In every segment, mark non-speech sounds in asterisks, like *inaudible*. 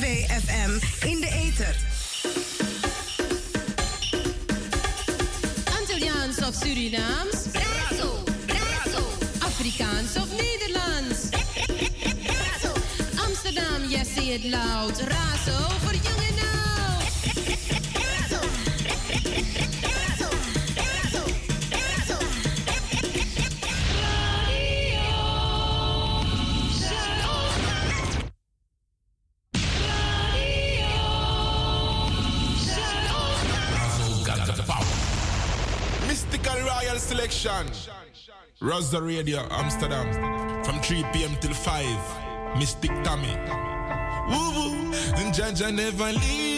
2 FM in de eter Antilliaans of Surinaams? Brazo, brazo. Afrikaans of Nederlands? Brazo. Amsterdam, yes, zie het loud. Razo voor Mazda Radio Amsterdam from 3 p.m. till 5. Mystic Tommy. Woo woo. And Jaja never leave.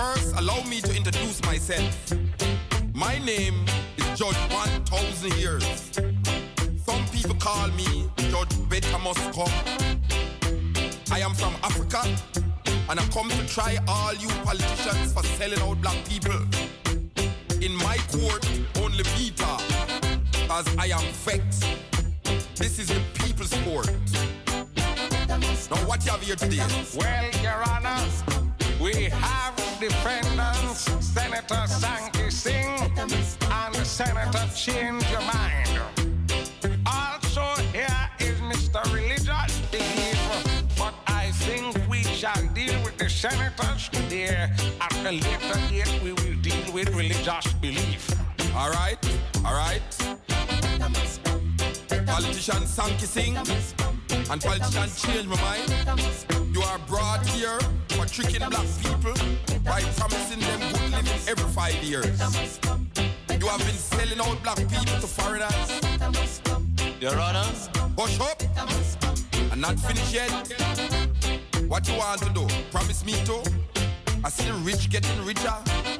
First, allow me to introduce myself. My name is Judge 1000 Years. Some people call me Judge Better Must Come. I am from Africa and I come to try all you politicians for selling out black people. In my court, only me talk, as I am vexed. This is the people's court. Now what you have here today? Well, Your Honor, we have defendants, Senator Sankey Singh and Senator Change Your Mind. Also, here is Mr. Religious Belief, but I think we shall deal with the senators today. At a later date, we will deal with religious belief. All right, all right. Politician Sankey Singh and politician change my mind. You are brought here tricking black people by promising them good living every five years. You have been selling out black people to foreigners. Your Honor, Hush up and not finished yet. What you want to do? Promise me to? I see the rich getting richer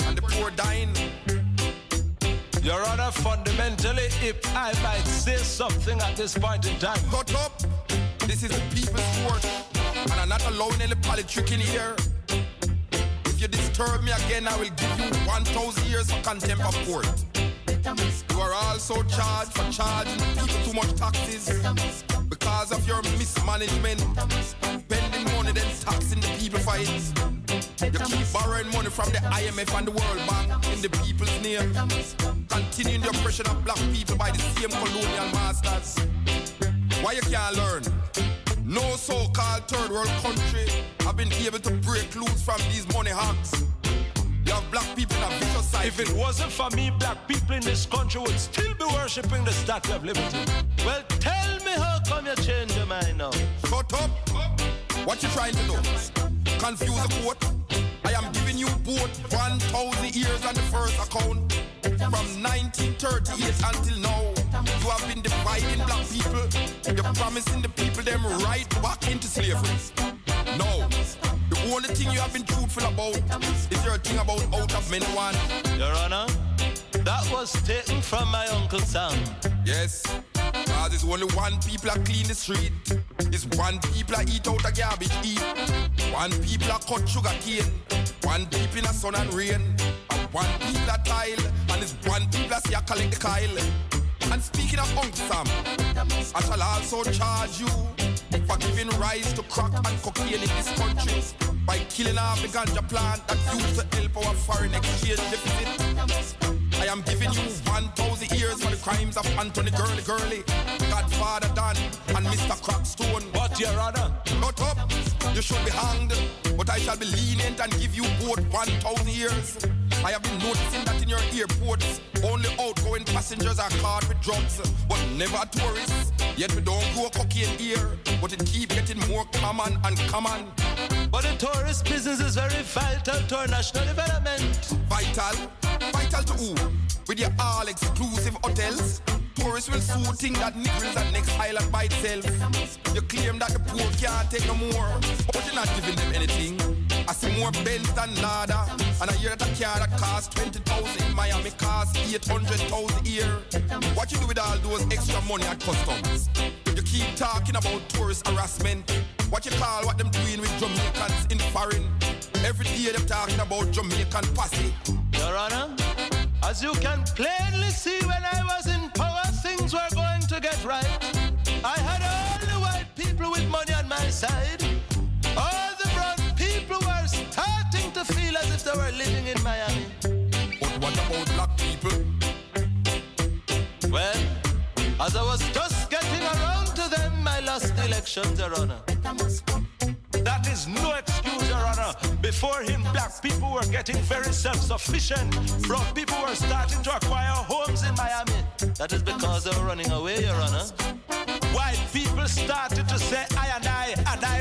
and the poor dying. Your Honor, fundamentally, if I might say something at this point in time. Shut up! This is the people's court, and I'm not allowing any politic in here. If you disturb me again, I will give you 1,000 years for contempt of court. You are also charged for charging people too much taxes because of your mismanagement, spending money then taxing the people for it. You keep borrowing money from the IMF and the World Bank in the people's name. Continuing the oppression of black people by the same colonial masters. Why you can't learn? No so-called third world country have been able to break loose from these money hawks. You have black people in a vicious cycle. If it wasn't for me, black people in this country would still be worshipping the Statue of Liberty. Well, tell me how come you change your mind now? Shut up. What you trying to do? Confuse the court? I am giving you both 1,000 years on the first account. From 1938 until now, you have been dividing black people. You're promising the people them right back into slavery. No. The only thing you have been truthful about is your thing about out of many one. Your Honor, that was taken from my Uncle Sam. Yes. Cause it's only one people that clean the street. It's one people that eat out a garbage heap. One people that cut sugar cane. One people in the sun and rain. And one people that tile. And it's one people that see a collect the kyle. And speaking of Uncle I shall also charge you for giving rise to crack and cocaine in this country by killing off the ganja plant that used to help our foreign exchange deficit. I am giving you 1,000 years for the crimes of Anthony Gurley Gurley, Godfather Dan, and Mr. Crackstone. But, Your Honor, Shut up! You should be hanged, but I shall be lenient and give you both 1,000 years. I have been noticing that in your airports, only outgoing passengers are caught with drugs, but never tourists. Yet we don't grow cocaine here, but it keep getting more common and common. but the tourist business is very vital to our national development. Vital? Vital to who? With your all exclusive hotels? Tourists will soon think that Nichols and next island by itself. You claim that the poor can't take no more, but you're not giving them anything. I see more Benz than nada, and I hear car that costs 20,000 in Miami costs 800,000 here. What you do with all those extra money at customs? You keep talking about tourist harassment. What you call what them doing with Jamaicans in foreign? Every day them talking about Jamaican posse. Your Honor, as you can plainly see when I was in power, things were going to get right. I had all the white people with money on my side. All feel as if they were living in Miami. But what about black people? Well, as I was just getting around to them, I lost the elections, Your Honor. That is no excuse, Your Honor. Before him, black people were getting very self-sufficient. Brown people were starting to acquire homes in Miami. That is because they were running away, Your Honor. White people started to say, I and I, and I.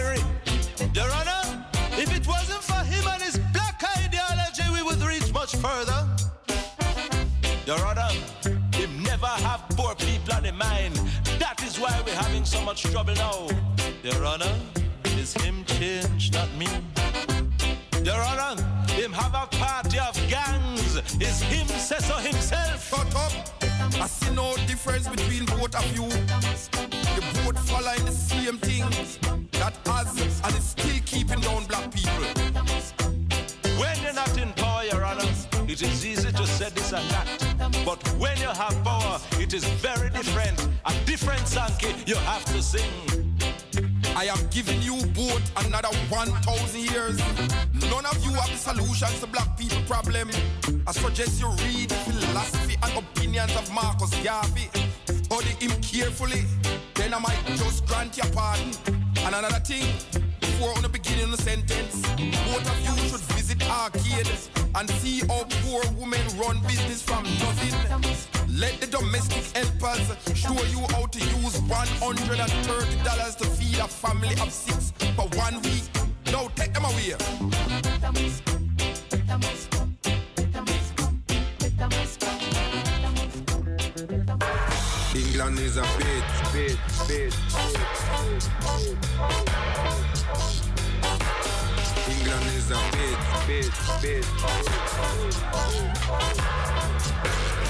Your Honor, if it wasn't for him and his reach much further. Your Honor, him never have poor people on the mind. That is why we're having so much trouble now. Your Honor, is him change, not me. Your Honor, him have a party of gangs. Is him say so himself. Shut up! I see no difference between both of you. You both following the same things that has and is still keeping down black people. It is easy to say this and that. But when you have power, it is very different. A different Sankey you have to sing. I am giving you both another 1,000 years. None of you have the solutions to black people problem. I suggest you read the philosophy and opinions of Marcus Garvey. Study him carefully, then I might just grant your pardon. And another thing, before on the beginning of sentence, both of you should visit Arcade and see how poor women run business from nothing. Let the domestic helpers show you how to use $130 to feed a family of six for one week. Now take them away. England is a bitch. bit, bit. England is a bit, bit, bit.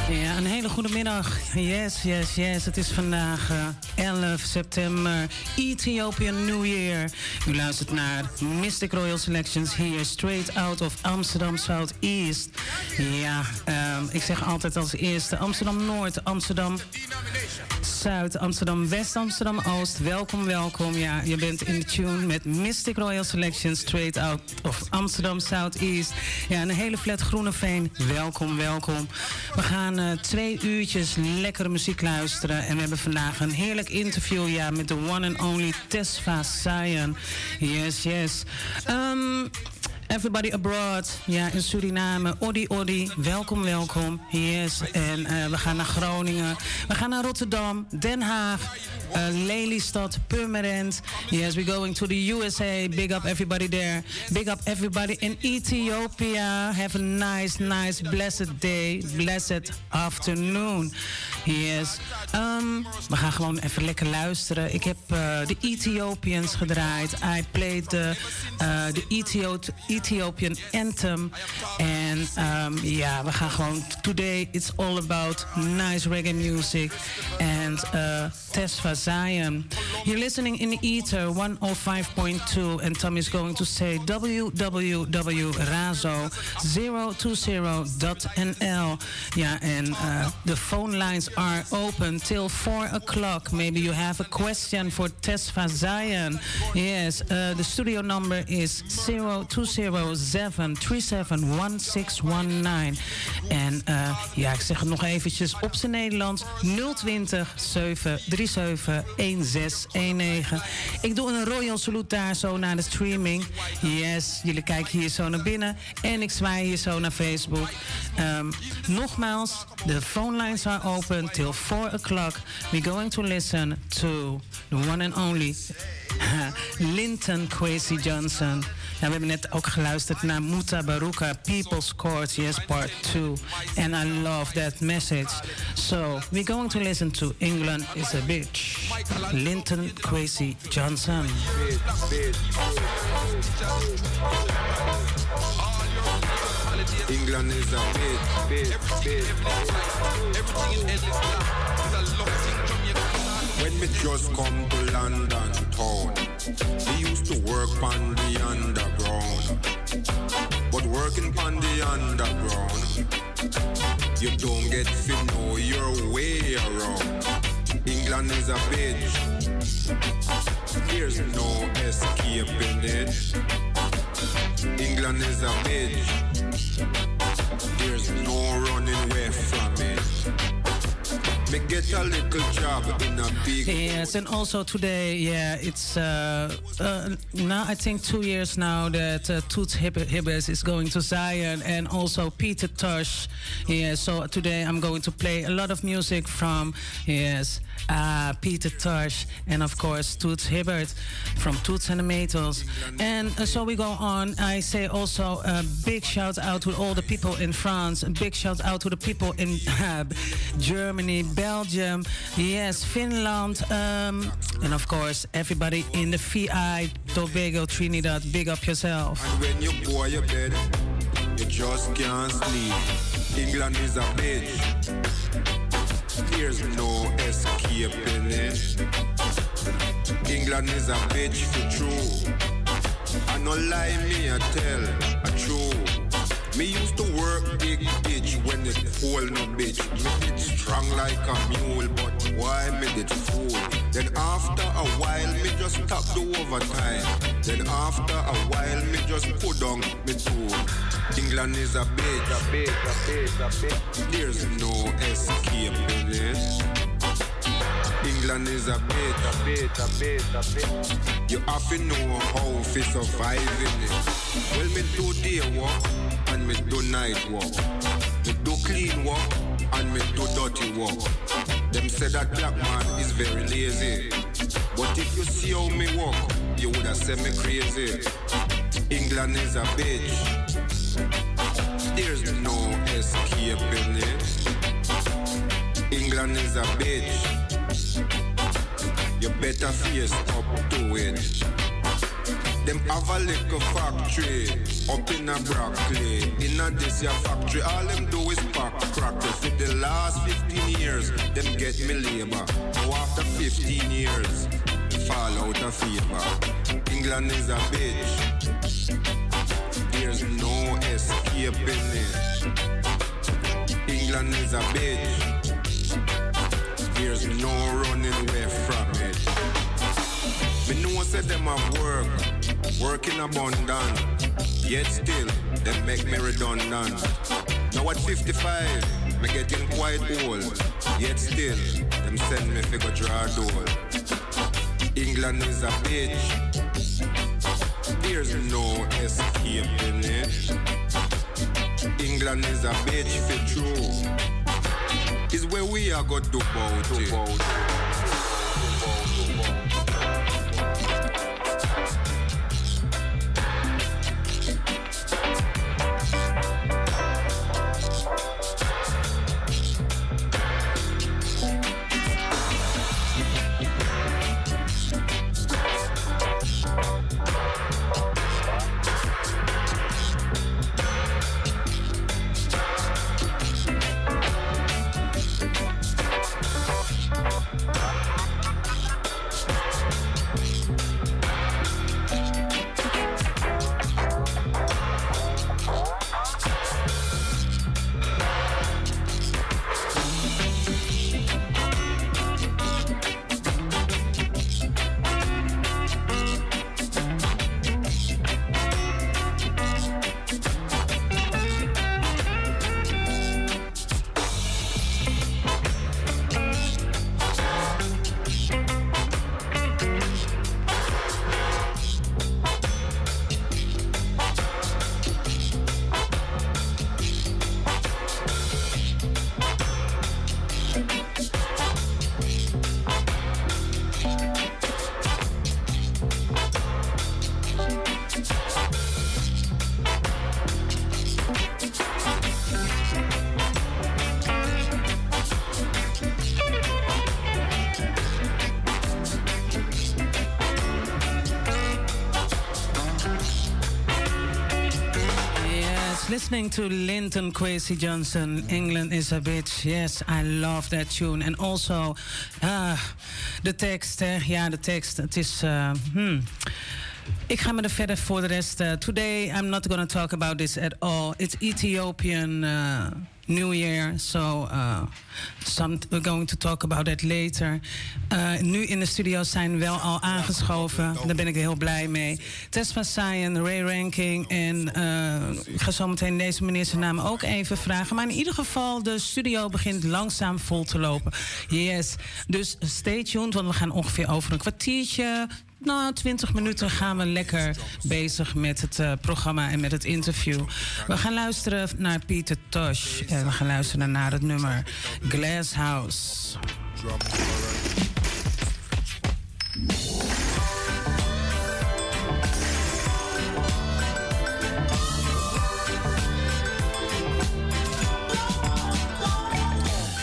Ja, een hele goede middag. Yes, yes, yes. Het is vandaag eh, 11 september, Ethiopian New Year. U luistert naar Mystic Royal Selections hier, straight out of Amsterdam Southeast. Ja, ehm, ik zeg altijd als eerste Amsterdam Noord, Amsterdam Zuid, Amsterdam West, Amsterdam Oost. Welkom, welkom. Ja, je bent in de tune met Mystic Royal Selection straight out of Amsterdam Southeast. Ja, een hele flat groene veen. Welkom, welkom. We gaan eh, twee uurtjes lekkere muziek luisteren. En we hebben vandaag een heerlijk interview ja, met de one and only Tesfa Sayan. Yes, yes. Um, Everybody abroad, ja, in Suriname. Odi, Odi, welkom, welkom. Yes, en uh, we gaan naar Groningen. We gaan naar Rotterdam, Den Haag, uh, Lelystad, Purmerend. Yes, we're going to the USA. Big up everybody there. Big up everybody in Ethiopia. Have a nice, nice, blessed day, blessed afternoon. Yes. Um, we gaan gewoon even lekker luisteren. Ik heb uh, de Ethiopians gedraaid. I played the, the Ethio Ethiopian anthem. En um, ja, we gaan gewoon... Today it's all about nice reggae music. And uh, Tesfa Zion. You're listening in the Ether 105.2. And Tom is going to say www.razo020.nl. Yeah, and uh, the phone lines are open till 4 o'clock. Maybe you have a question for Tesfa Zion. Yes, uh, the studio number is 02073711619. En uh, ja, ik zeg het nog eventjes op zijn Nederlands. 020 737 1619. Ik doe een royal salute daar zo naar de streaming. Yes, jullie kijken hier zo naar binnen. En ik zwaai hier zo naar Facebook. Um, nogmaals, de phone lines are open till 4 o'clock. We're going to listen to the one and only *laughs* Linton Kwesi Johnson. We hebben net ook geluisterd naar Mutabaruka, People's Court, yes, part 2. And I love that message. So, we're going to listen to England is a Bitch. Linton Kwesi Johnson. England is a bitch, bitch, bitch. When me just come to London town, we used to work on the underground. But working on the underground, you don't get to know your way around. England is a bitch. There's no escaping it. England is a bitch. There's no running away from it. Me get a little job in a big. Yes, and also today, yeah, it's uh, uh, now I think two years now that uh, Toots Hibbert is going to Zion, and also Peter Tosh. Yeah, so today I'm going to play a lot of music from yes. Uh, Peter Tosh, and of course Toots Hibbert from Toots and the Maytals. And uh, so we go on. I say also a big shout out to all the people in France, a big shout out to the people in uh, *laughs* Germany, Belgium, yes, Finland, um, and of course everybody in the VI, Tobago, Trinidad. Big up yourself. And when you your bed, you just can't sleep. England is a bitch. There's no escaping it. England is a bitch for true. I no lie me I tell a true. Me used to work big bitch when it cold no bitch. Me did strong like a mule, but why me did fool? Then after a while me just stop the overtime. Then after a while me just put on me tool. England is a bitch, a bitch, a bitch, a bitch. There's no escaping it. England is a bitch, a bitch, a bitch, a bitch. You have to know how to survive in it. Well, me do day work and me do night work. Me do clean work and me do dirty work. Them say that black man is very lazy. But if you see how me walk, you would have said me crazy. England is a bitch. There's no escaping it. England is a bitch. You better face up to it. Them have a little factory up in a Brackley. This your factory, all them do is pack crack. For the last 15 years, them get me labor. Now after 15 years, fall out of favor. England is a bitch. There's no escaping it. England is a bitch. There's no running away from it. Me know say them have work, work in abundance. Yet still, them make me redundant. Now at 55, me getting quite old. Yet still, them send me figure draw door. England is a bitch. There's no escaping it. England is a bitch for true. Is where we are got to about it. Listening to Linton Kwesi Johnson, England is a bitch. Yes, I love that tune. And also, ah, de tekst, hè. ja, de tekst. Het is, uh, hmm. Ik ga me er verder voor de rest. Uh, today, I'm not going to talk about this at all. It's Ethiopian uh, New Year, so uh, some, we're going to talk about that later. Uh, nu in de studio zijn wel al aangeschoven. Daar ben ik heel blij mee. Tesfa Sayen, Ray Ranking en uh, ik ga zo meteen deze meneer zijn naam ook even vragen. Maar in ieder geval, de studio begint langzaam vol te lopen. Yes, dus stay tuned, want we gaan ongeveer over een kwartiertje, nou, 20 minuten gaan we lekker bezig met het uh, programma en met het interview. We gaan luisteren naar Peter Tosh en we gaan luisteren naar het nummer Glass House.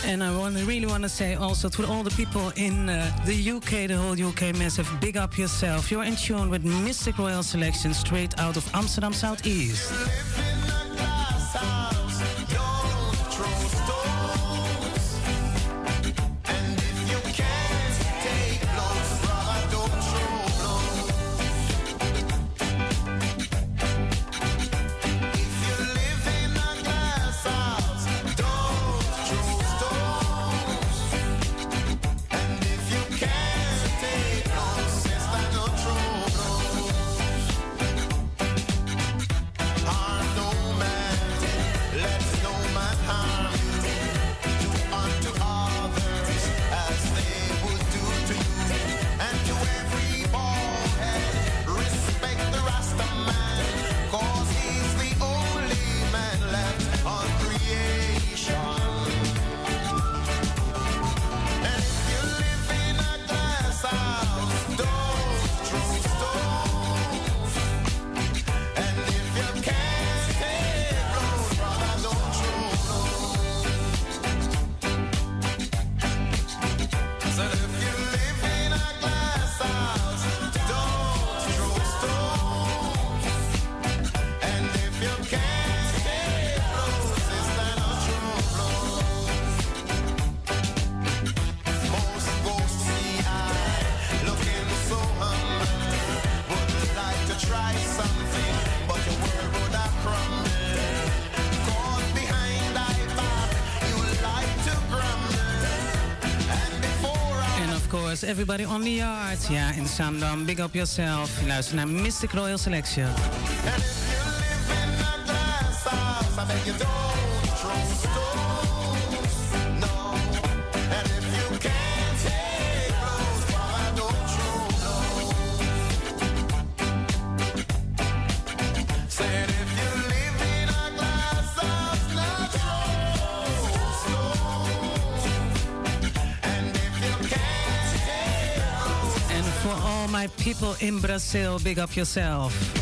And I want, really want to say also to all the people in uh, the UK, the whole UK massive, big up yourself. You're in tune with Mistic Royal Selection straight out of Amsterdam Southeast. Everybody on the Yard. Ja, in Zaandam. Big up yourself. Luister naar Mistic Royal Selection. in Brazil. Big up yourself.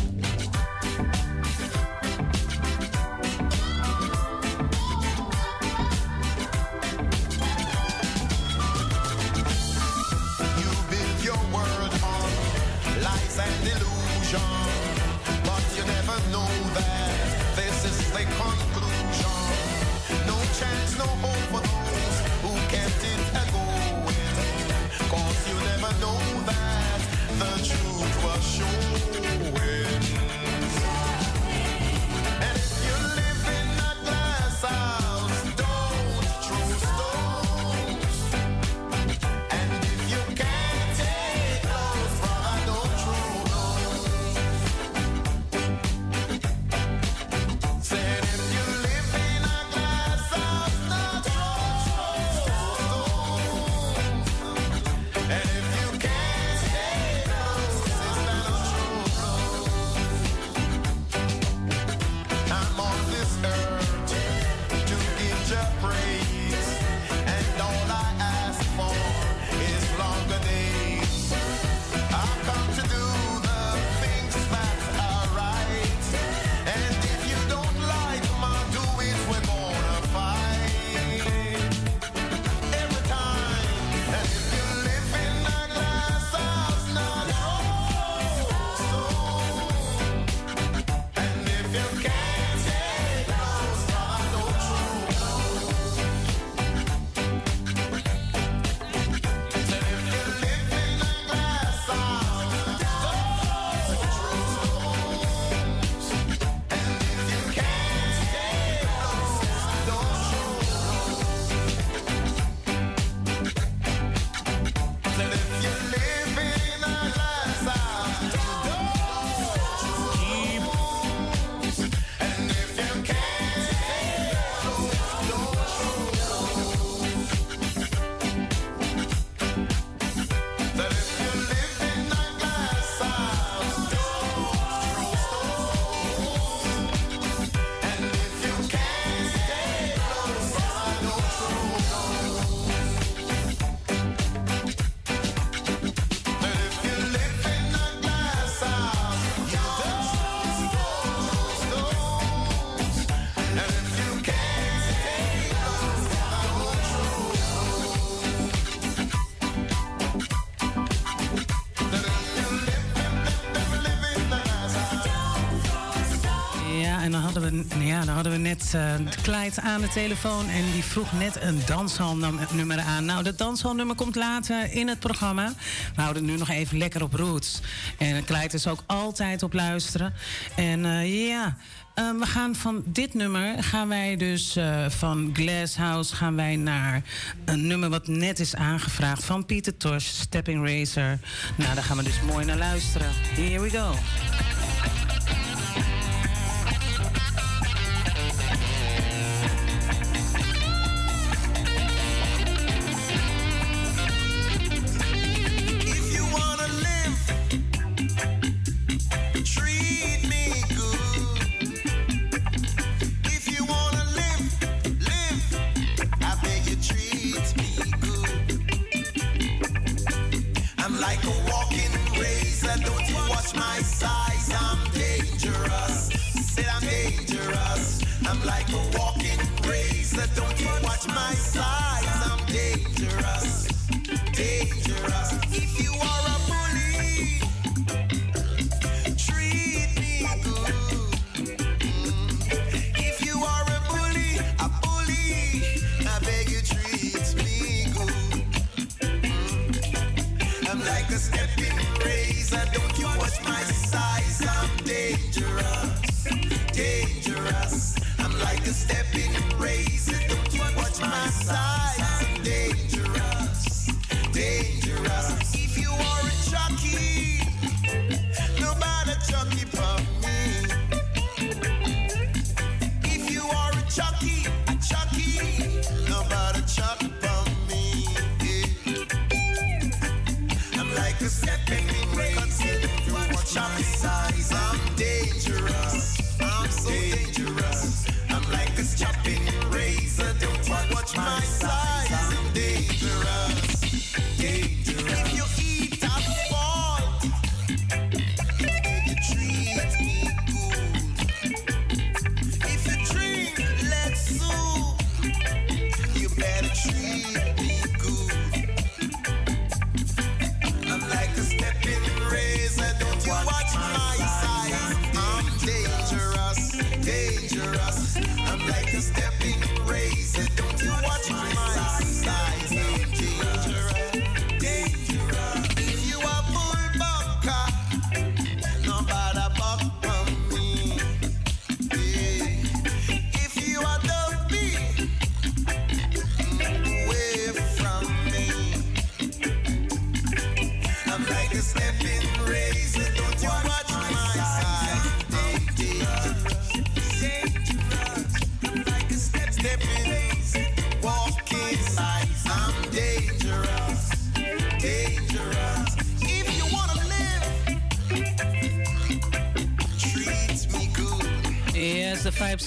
Eh, met aan de telefoon. En die vroeg net een danshalnummer aan. Nou, dat danshalnummer komt later in het programma. We houden nu nog even lekker op roots. En Klijt is ook altijd op luisteren. En eh, ja... Eh, we gaan van dit nummer gaan wij dus van Glasshouse gaan wij naar een nummer wat net is aangevraagd van Pieter Tosh, Stepping Racer. Nou, daar gaan we dus mooi naar luisteren. Here we go.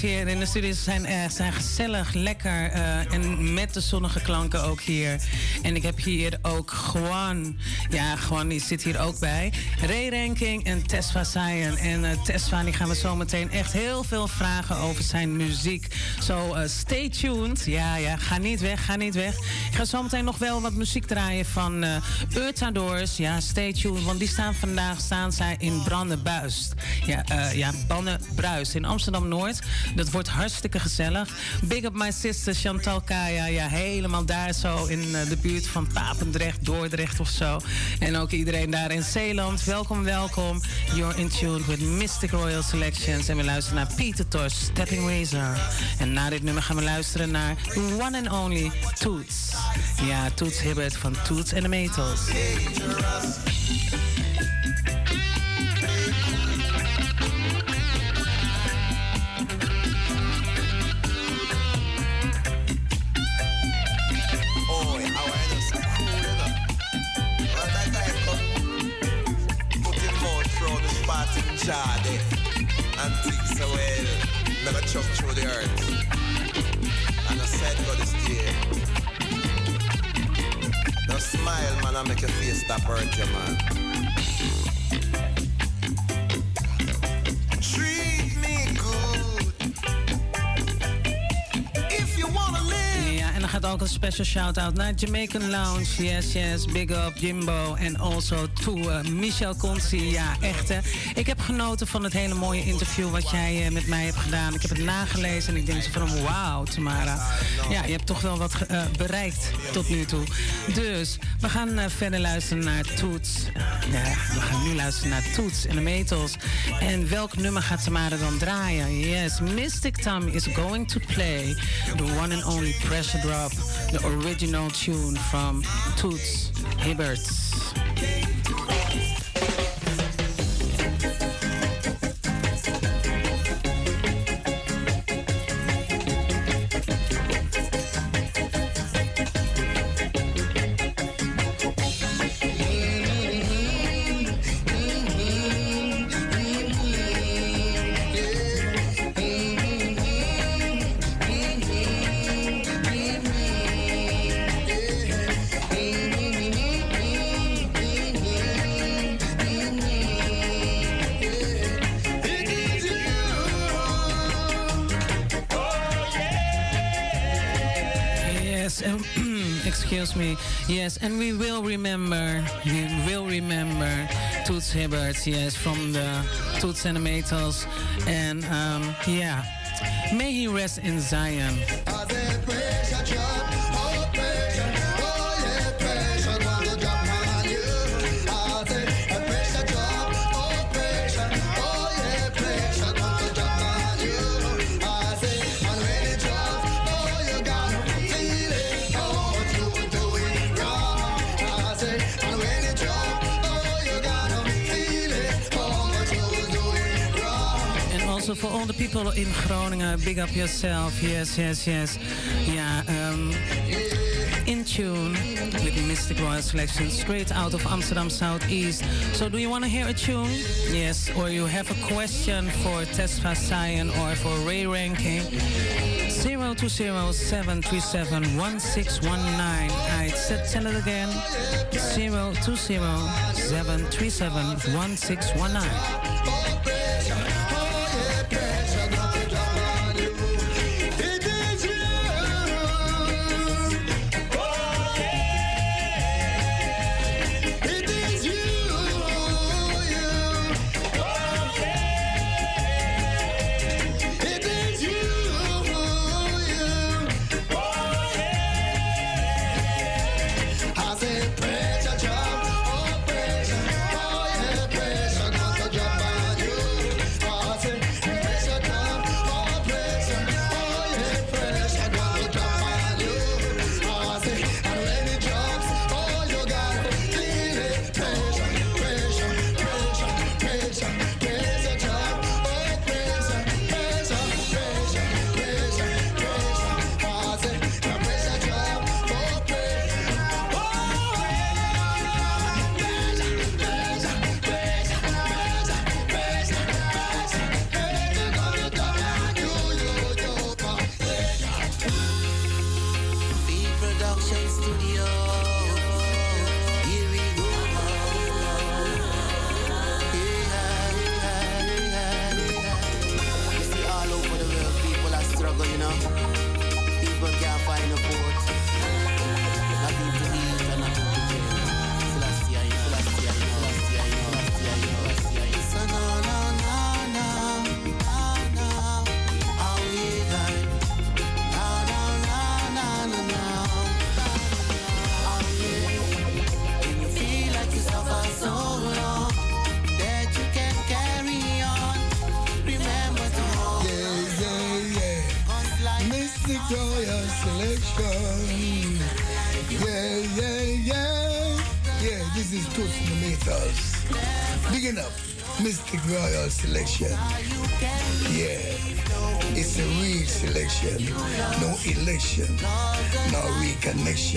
Hier in de studio zijn, eh, zijn gezellig, lekker. eh, en met de zonnige klanken ook hier. En ik heb hier ook Juan. Ja, Juan die zit hier ook bij. Ray Ranking en Tesfa Sayen. En eh Tesfa, die gaan we zo meteen echt heel veel vragen over zijn muziek. Zo, eh, stay tuned. Ja, ja, ga niet weg, ga niet weg. Ik ga zo meteen nog wel wat muziek draaien van eh Urtadoors. Ja, stay tuned, want die staan vandaag staan zij in Brandenbuist. Ja, ja Bannenbruis in Amsterdam-Noord. Dat wordt hartstikke gezellig. Big up my sister Chantal Kaya. Ja, helemaal daar zo in de buurt van Papendrecht, Dordrecht of zo. En ook iedereen daar in Zeeland. Welkom, welkom. You're in tune with Mystic Royal Selections. En we luisteren naar Peter Tosh, Stepping Razor. En na dit nummer gaan we luisteren naar one and only Toots. Ja, Toots Hibbert van Toots and the Metals. There. And think so well, never chuck through the earth. And I said God is there. Now smile, man, and make your face stop hurt you, man. Treat me good. If you wanna live. Ja, en dan gaat ook een special shout-out naar Jamaican Lounge. Yes, yes, big up Jimbo. En also uh, Michel Conti. Ja, echt hè. Ik heb genoten van het hele mooie interview wat jij eh, met mij hebt gedaan. Ik heb het nagelezen en ik denk van wauw, Tamara. Ja, je hebt toch wel wat eh, bereikt tot nu toe. Dus we gaan eh, verder luisteren naar Toets. Ja, we gaan nu luisteren naar Toets en de Metals. En welk nummer gaat Tamara dan draaien? Yes, Mystic Tom is going to play the one and only Pressure Drop, the original tune from Toots Hibbert. Yes, um, excuse me. Yes, and we will remember, we will remember Toots Hibbert, yes, from the Toots and the Maytals. And um, yeah, may he rest in Zion. for all the people in Groningen. Big up yourself. Yes, yes, yes. Yeah, um, in tune with Mistic Royal Selection, straight out of Amsterdam Southeast. So, do you want to hear a tune? Yes, or you have a question for Tesfa Zion or for Ray Ranking? 0207371619. I said send it again. 0207371619.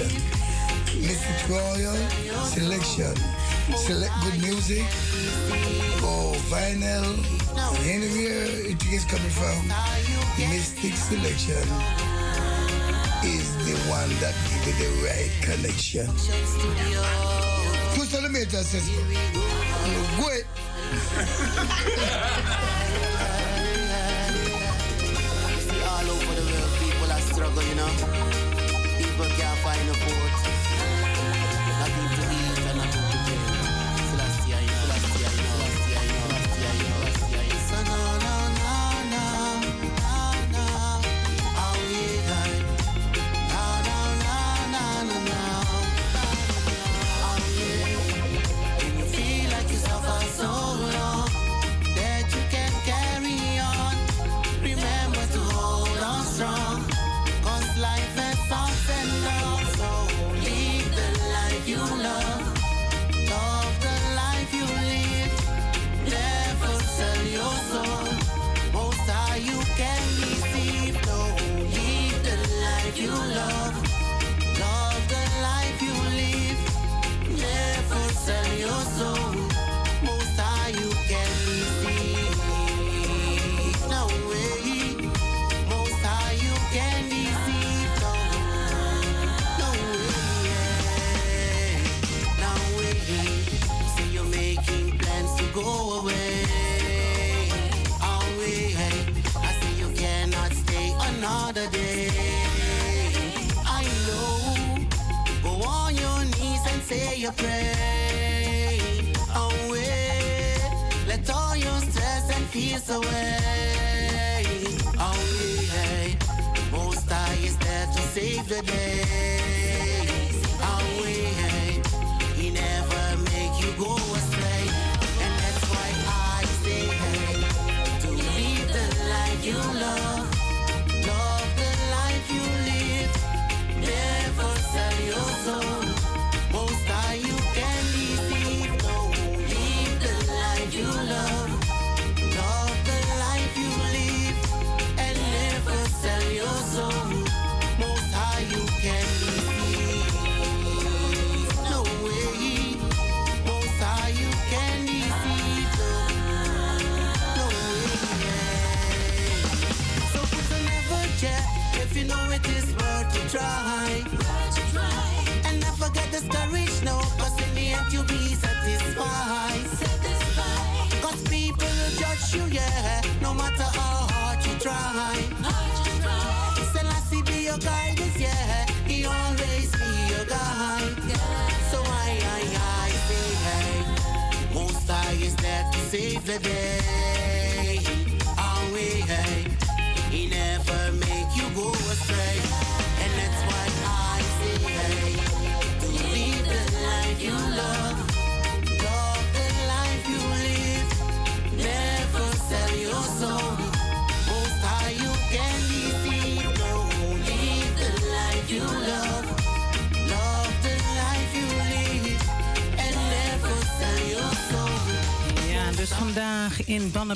selection. Listen Royal selection. Select good music or vinyl or anywhere it is coming from. Mystic selection is the one that gives you the right connection. Who's telling Two centimeters, sister. Good. All over the world, people are struggling, you know can afford.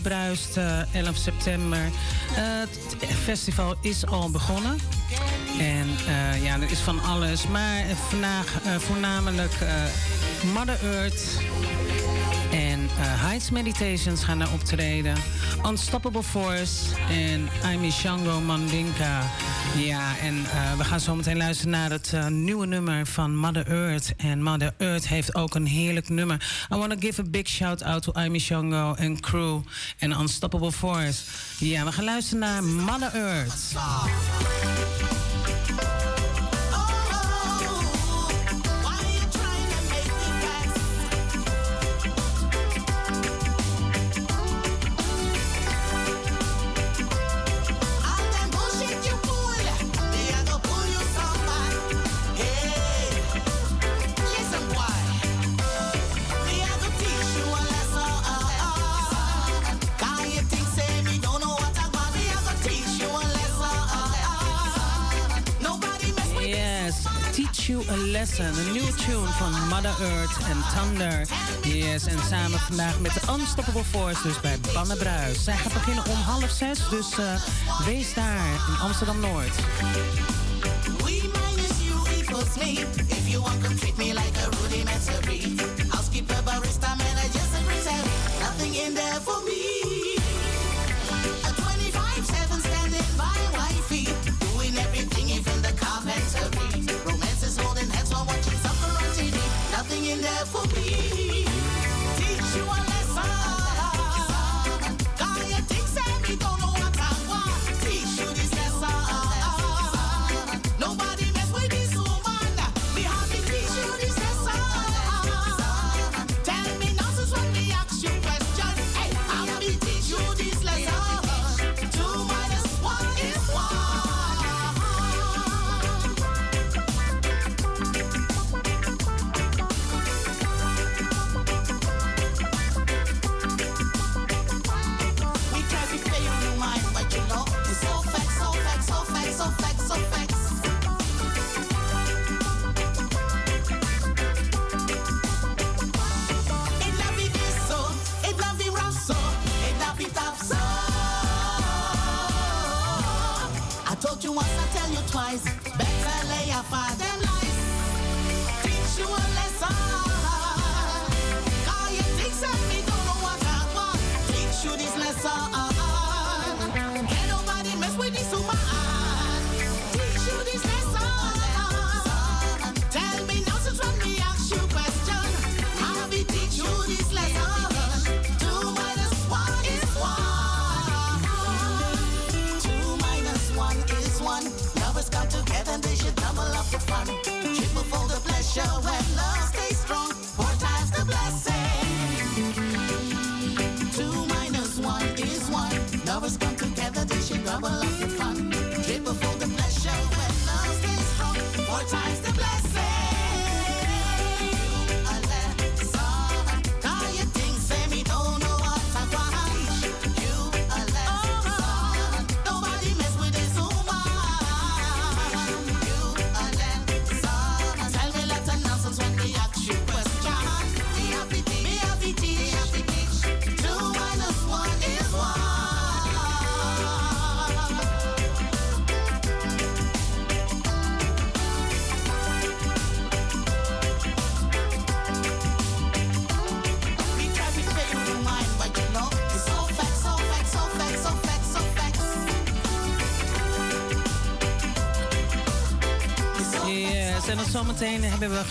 Bruist, 11 eh, september. Eh, het festival is al begonnen. En eh, ja, er is van alles. Maar vandaag voornamelijk Mother Earth. En Heights Meditations gaan daar optreden. Unstoppable Force en I'm Shango Mandinka. Ja, en eh, we gaan zo meteen luisteren naar het eh, nieuwe nummer van Mother Earth. En Mother Earth heeft ook een heerlijk nummer. I want to give a big shout out to Amy Shango and crew en Unstoppable Force. Ja, we gaan luisteren naar Mother Earth. Een nieuwe tune van Mother Earth en Thunder. Yes, en samen vandaag met de Unstoppable Force, dus bij Bannebruis. Zij gaat beginnen om half zes, dus eh, wees daar in Amsterdam Noord.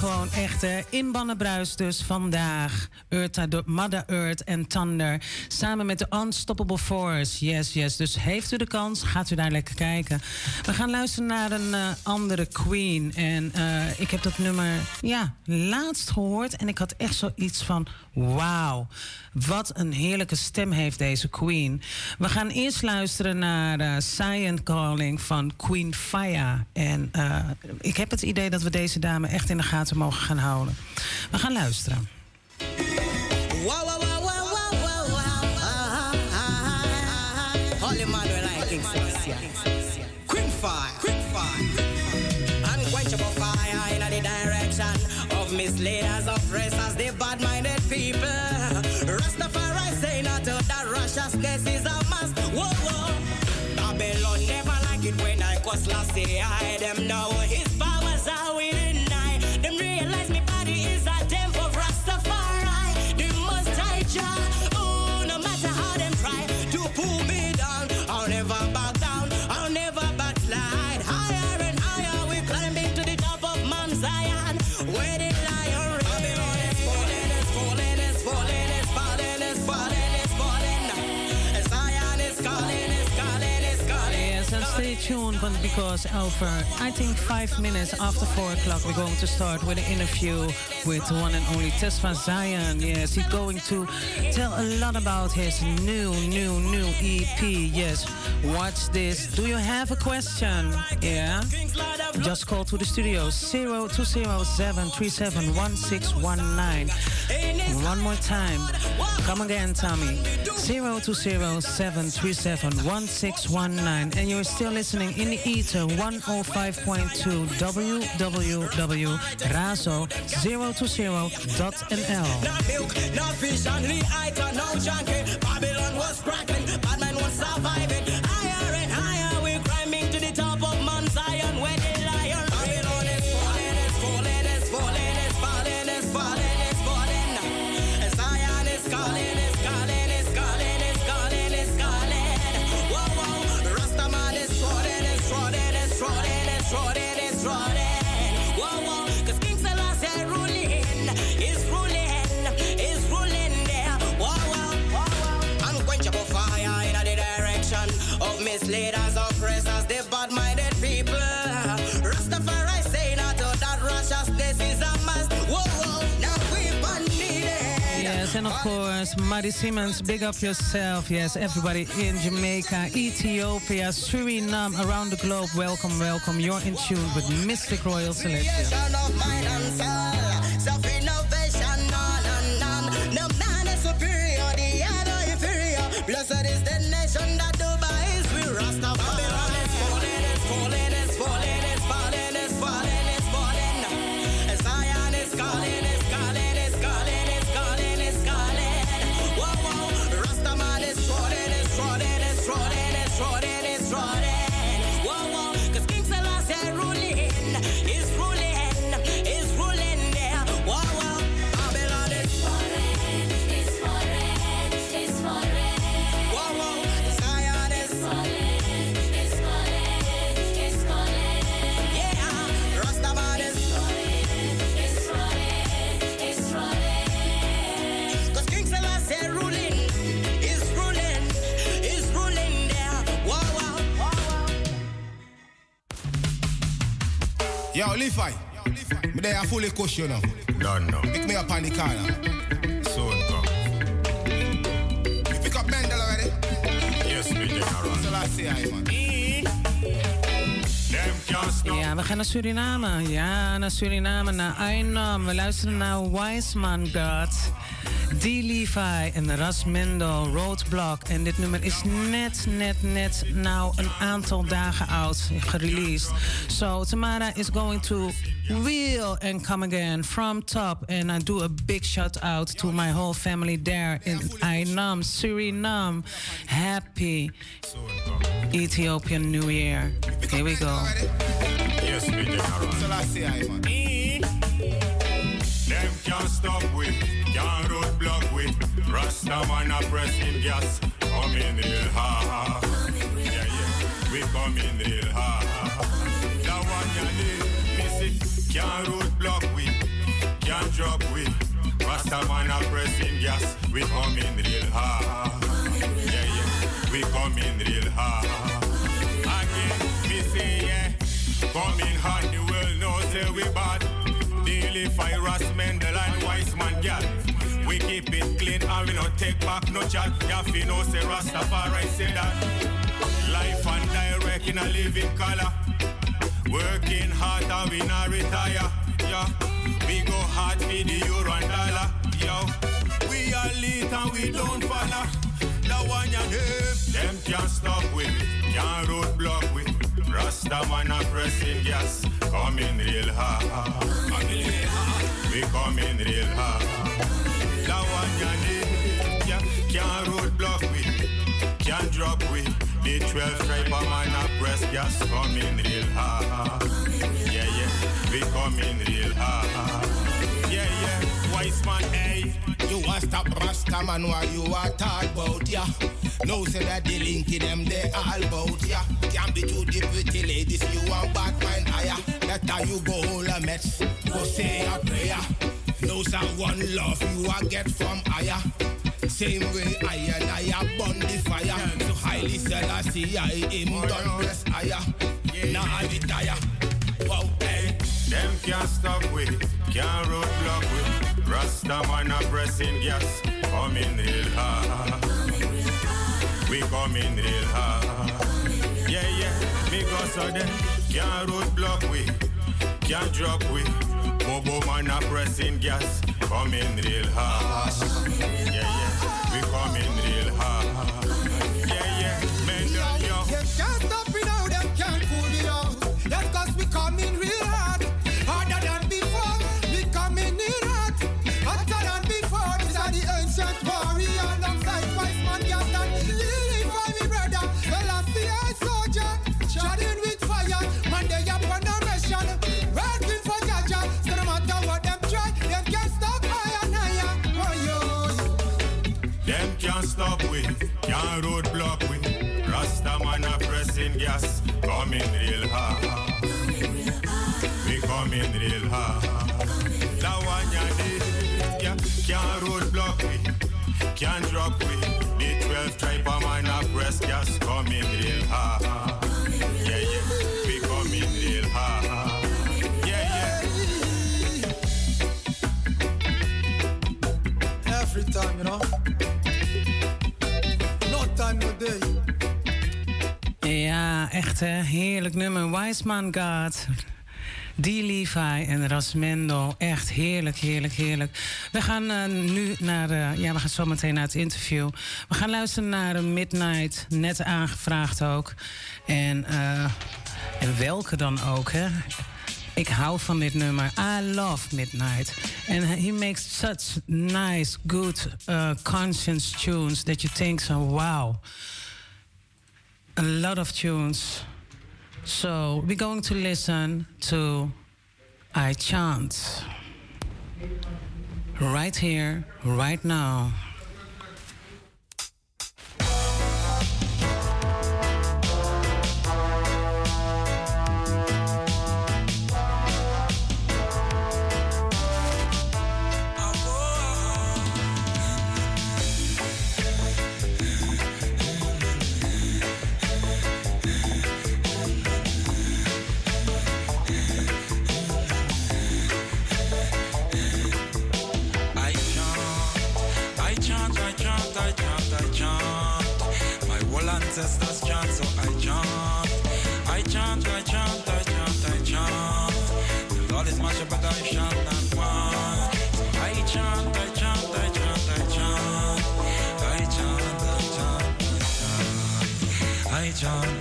Gewoon echt uh, inbannenbruis dus vandaag. Earth, Mother Earth en Thunder. Samen met de Unstoppable Force. Yes, yes. Dus heeft u de kans, gaat u daar lekker kijken. We gaan luisteren naar een uh, andere Queen. En uh, ik heb dat nummer, ja, laatst gehoord. En ik had echt zoiets van, wauw. Wat een heerlijke stem heeft deze Queen. We gaan eerst luisteren naar uh, Calling van Queen Faya. En uh, ik heb het idee dat we deze dame echt in de gaten mogen gaan houden. We gaan luisteren. Wow, wow, wow. Holy Fire, Queen Fire. Unquenchable fire in the direction of misleaders, oppressors, the bad-minded people. Rastafari say not to that righteousness is a must. Whoa, whoa. Babylon never like it when I cause last say I them know Yes, but because over, I think, five minutes after four o'clock, we're going to start with an interview with one and only Tesfa Zion. Yes, he's going to tell a lot about his new, new, new EP. Yes, watch this. Do you have a question? Yeah? Just call to the studio 0207371619. One more time. Come again, Tommy. 0207371619. And you're still listening in the ether 105.2 www.razo020.nl. No milk, no fish, and the item, no junkie. Babylon was cracking, was surviving. Of course, Maddie Simmons, big up yourself. Yes, everybody in Jamaica, Ethiopia, Suriname, around the globe, welcome, welcome. You're in tune with Mistic Royal Selection. Blessed is the nation that Yo, Levi. Me there a fully cushion now. Done now. Pick me up on the corner. Soon come. You pick up Mendel already? Yes, me general. Selassie, aye, man. Them can't stop. Ja, we gaan naar Suriname. Ja, naar Suriname, naar Ainam. We luisteren naar Wiseman God. D. Levi en Rasmendo, Roadblock. En dit nummer is net, net, net nou een aantal dagen oud, gereleased. So Tamara is going to wheel and come again from top. And I do a big shout out to my whole family there in Ainam, Suriname. Happy Ethiopian New Year. Here we go. Yes. Them can't stop with, Can't roadblock with Rasta man a pressing gas. Come in real hard. Yeah, yeah. We come in real hard. That one you need, miss it. Can't roadblock with, can't drop with. Rasta man a pressing gas. We come in real hard. Yeah, yeah. We come in real hard. Again, we yeah. Come hard, the world knows that we bad. Daily fire, us the line wise man, yeah. We keep it clean and we no take back no chat. Yafi no say Rastafari say that. Life and direct in a living color. Working hard and we not retire. Yeah. We go hard for the euro and dollar. Yo. We are lead and we don't follow. The one you name. Them can't stop with it. Can't roadblock with it. Rasta man a pressing gas. Coming real hard. Coming real hard. We coming real hard. Can't with it. Can't drop it. The 12 stripe a man a press gas. Coming real hard. Yeah, yeah. We coming real hard. Yeah, yeah. Wise man, hey. You a stop Rasta man while you a talk about. No say that the linky them they all about. Can't be too deep with the ladies, you want bad mind higher. That you go hold a mess, go say a prayer. No say one love you I get from higher. Same way I and I burn the fire. So highly sell I see I him done press higher. Now I retire. Wow, hey. Them can't stop with it, can't roadblock with it. Rasta man a pressing gas, coming real hard. We coming real hard. Yeah, yeah, because of them can't roadblock with it, can't drop with it. Bobo man a pressing gas, coming real hard. Yeah, yeah, we coming real hard. Yeah, yeah, Mendel, yo. Them can't stop can't stop we, can't roadblock we. Rasta man a pressing gas, coming real hard. We coming real hard. That one ya did, yeah, can't roadblock we, can't drop we. The 12 tribe a man a press gas, coming real hard. Yeah, yeah, we coming real hard. Yeah, yeah. Every time, you know. Ja, echt hè. Heerlijk nummer. Wiseman God. D. Levi en Rasmendo. Echt heerlijk, heerlijk, heerlijk. We gaan eh, nu naar... eh, ja, we gaan zo meteen naar het interview. We gaan luisteren naar Midnight. Net aangevraagd ook. En, eh, en welke dan ook, hè. Ik hou van dit nummer. I love Midnight. And he makes such nice, good, uh, conscience tunes... that you think so, wow... a lot of tunes. So we're going to listen to I Chant. Right here, right now. Ancestors chant, so I chant. I chant, I chant, I chant, I chant. The Lord is my shepherd, I shall not want. So I chant, I chant, I chant. I chant, I chant, I chant. I chant, I chant,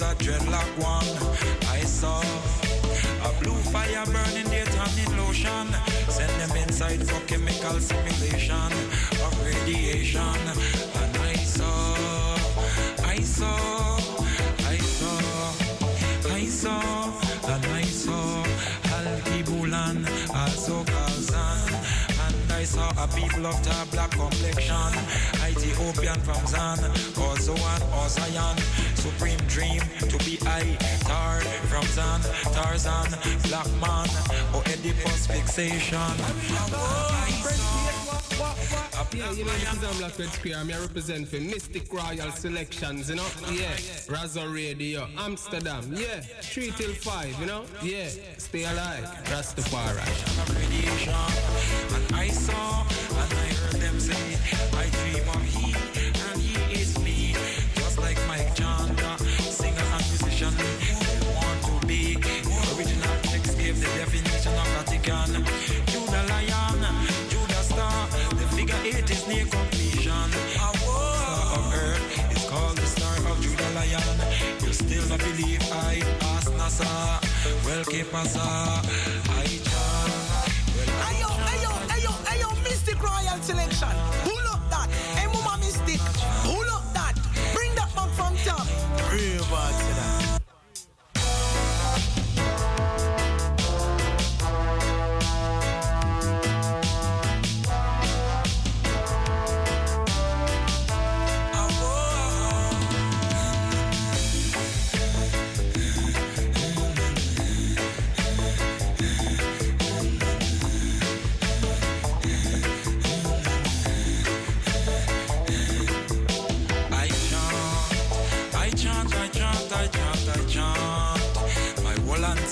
was a dreadlock one. I saw a blue fire burning daytime in lotion. Send them inside for chemical simulation of radiation. And I saw, I saw, I saw, I saw, and I saw Al-Kibulan, also Kazan. I saw a people of the black complexion, Ethiopian from Zan, also an or Supreme dream to be I. Tar from Zan, Tarzan, black man, or Oedipus fixation. Yeah, you know, this is um, Black Red Square. I'm here representing Mistic Royal Selections, you know? Yeah. Razo Radio, Amsterdam. Yeah. 3 till 5, you know? Yeah. Stay alive. Rastafari. And I saw and I heard them say, I dream of NASA. Well, que pasa? John. Ayo, ayo, ayo, ayo, Mistic Royal Selection. Pull up that. Hey, Mama Mystic. Pull up that. Bring that back from top. Real bad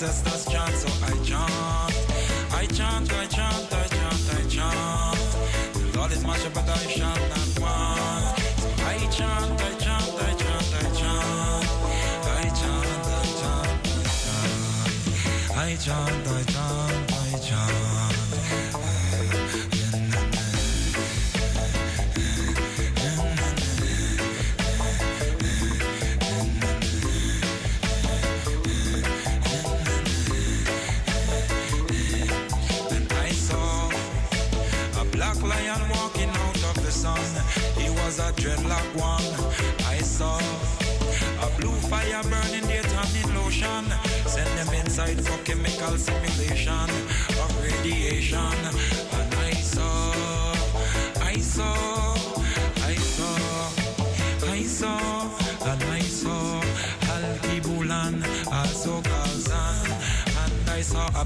ancestors chant, so I chant. I chant, I chant, I chant, I chant. The Lord is my shepherd, I shall not want. So I chant, I chant, I chant, I chant. I chant, I chant, I chant. I chant, I chant, them for chemical simulation of radiation. And I saw, I saw,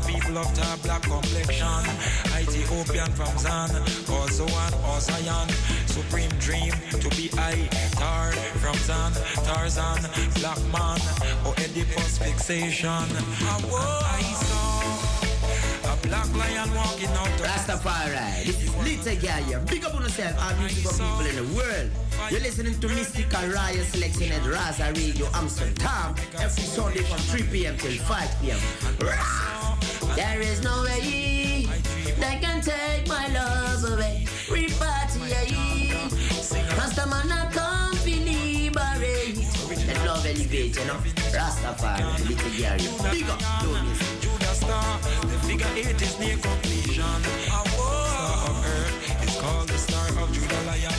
people of the black complexion, Ethiopian from Zan, also one Zion. Supreme dream to be I, Tar from Zan, Tarzan, black man, or Oedipus fixation. I saw a black lion walking out of Rastafari, this is Little Guy here. Big up on yourself, all beautiful people in the world. You're listening to Mistic Royal Selection at Razo Radio Amsterdam every Sunday from 3 p.m. till 5 p.m. Rah! There is no way they can take my love away. Repatriate. Rastaman I come to liberate. Let love elevate, you know. Rastafari, Little here. Big up, don't miss. Judah star, the figure eight is near completion. Star of earth is called the star of Judah Lion.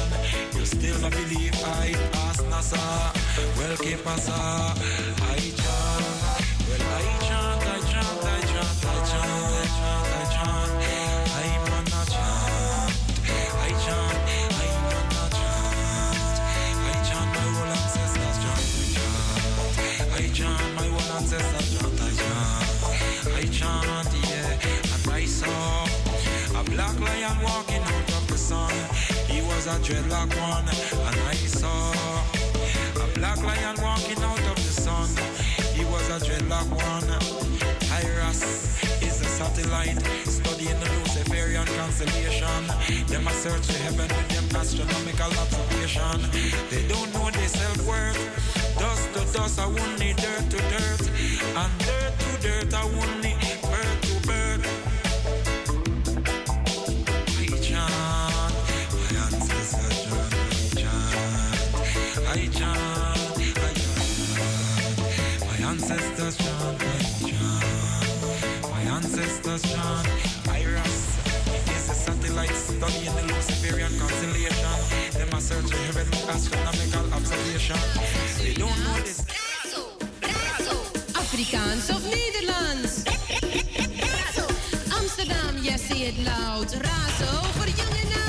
You still not believe I ask NASA. Well, que pasa? I chant. Dreadlock one, and I saw. A black lion walking out of the sun. He was a dreadlock one. A satellite studying the Luciferian constellation. Them a search the heaven with them astronomical observation. They don't know their self worth. Dust to dust, I won't need dirt to dirt, and dirt to dirt, I won't need experiment Afrikaans of Nederlands? Razo. Amsterdam, yes, it loud. Razo voor jong nou.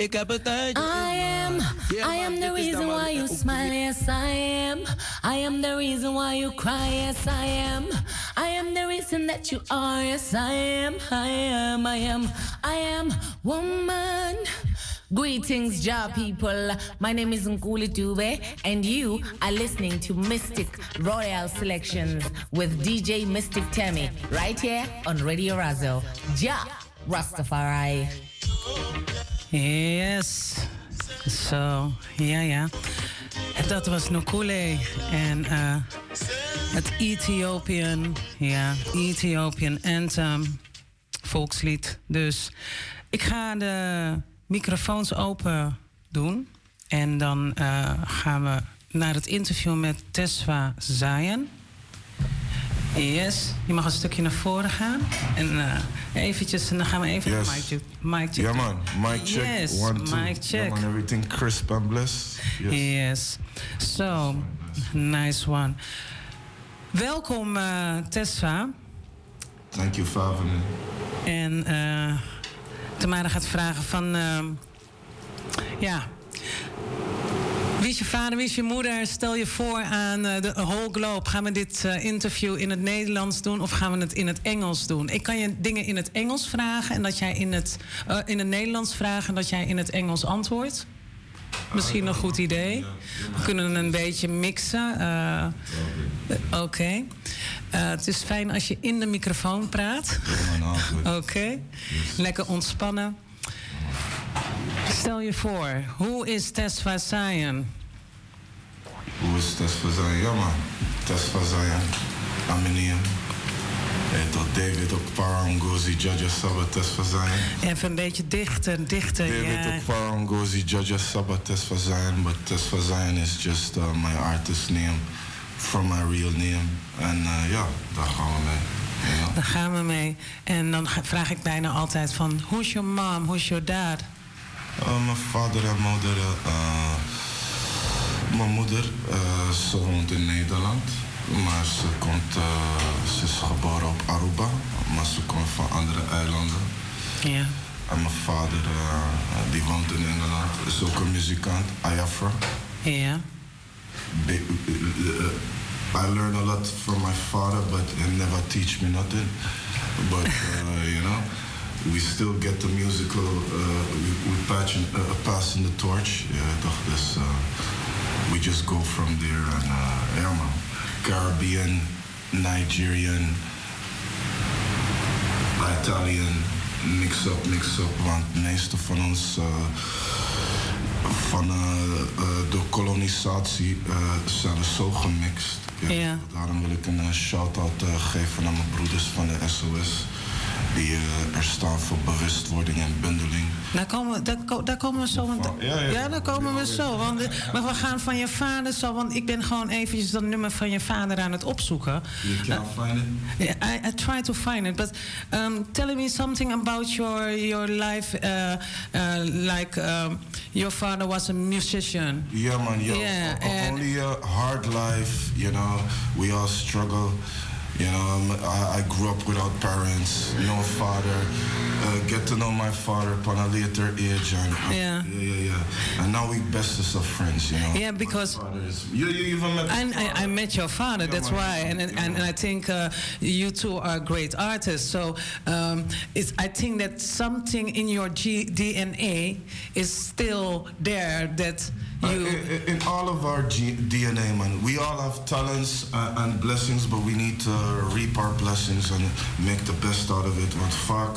Ik heb het uit. I am, I am the reason why you smile, yes I am. I am the reason why you cry, yes I am. I am the reason that you are, yes I am. I am, I am, I am woman. Greetings, Ja people. My name is Nkulee Dube, and you are listening to Mistic Royal Selections with DJ Mystic Tammy right here on Radio Razo. Ja Rastafari. Yes. Zo, ja, ja. Dat was Nokule en eh, het Ethiopian, ja, Ethiopian Anthem, volkslied. Dus ik ga de microfoons open doen en dan eh, gaan we naar het interview met Tesfa Zayen. Yes, je mag een stukje naar voren gaan. En eh, eventjes, en dan gaan we even Yes. naar mic check. Mic check. Yeah, man. Mic check. Yes, One, two. mic check. Yeah, man. Everything crisp and blessed. Yes. Yes. So, nice one. Welkom, eh Tessa. Thank you for having me. En eh Tamara gaat vragen van... ehm, ja... Wie is je vader, wie is je moeder? Stel je voor aan eh, de whole globe. Gaan we dit eh, interview in het Nederlands doen of gaan we het in het Engels doen? Ik kan je dingen in het Engels vragen en dat jij in het, eh, in het Nederlands vraagt en dat jij in het Engels antwoordt. Misschien een goed idee. We kunnen een beetje mixen. Oké. Het is fijn als je in de microfoon praat. Oké. Lekker ontspannen. Stel je voor, hoe is Tesfa Sayan? Hoe is Test van Zion? Ja man, van Zion. Aminia. En tot David ook Parangozi, Judge Sabbath, Test van Zion. Even een beetje dichter, dichter. David ja. ook Parangozi, Judge Sabbath, Test van Zion. But Zion is just uh, my artist name from my real name. En uh, ja, daar gaan we mee. Ja. Daar gaan we mee. En dan vraag ik bijna altijd van... Who's your mom? Who's your dad? Uh, mijn vader en moeder. uh, mijn moeder, uh, ze woont in Nederland. Maar ze, komt, uh, ze is geboren op Aruba. Maar ze komt van andere eilanden. Ja. En mijn vader, uh, die woont in Engeland. Is ook een muzikant, Ayafra. Ja. Be- I learn a lot from my father, but he never teach me nothing. But uh, you know, we still get the musical. Uh, we we patching, uh, passing the torch. Yeah, toch, dus uh, we just go from there. And uh, yeah, man, Caribbean, Nigerian, Italian, mix up, mix up. Want de meeste van ons. Uh, van uh, uh, de kolonisatie uh, zijn we zo gemixt. Ja. Daarom wil ik een shout-out geven aan mijn broeders van de SOS. Die uh, er staan voor bewustwording en bundeling. Daar komen, daar, daar komen we zo. Want, Ja, ja. daar komen we zo. Want, maar we gaan van je vader zo. Want ik ben gewoon eventjes dat nummer van je vader aan het opzoeken. You can't find it? Yeah, I, I try to find it, but um, tell me something about your your life. Uh, uh, like um, your father was a musician. Yeah, man. Yeah, and- only a hard life. You know, we all struggle. You know, I, I grew up without parents, no father. Uh, get to know my father upon a later age, and uh, Yeah. yeah, yeah, yeah. And now we bestest of friends. You know. Yeah, because You, you even met. and I, I met your father. Yeah, that's why, and and, and I think uh, you two are great artists. So um, it's I think that something in your G- DNA is still there. That you. in, all of our DNA, man, we all have talents uh, and blessings, but we need to reap our blessings and make the best out of it. Want vaak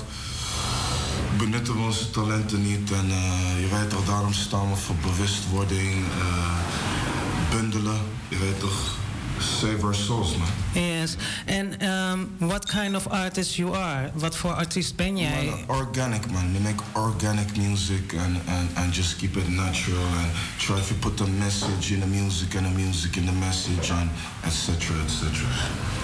benutten we onze talenten niet en uh, je weet toch, daarom staan we voor bewustwording, uh, bundelen, je weet toch, save our souls, man. Yes, and um, what kind of artist you are? Wat voor artiest ben jij? Man, organic, man. We make organic music and, and, and just keep it natural and try to put the message in the music and the music in the message and etc. etc.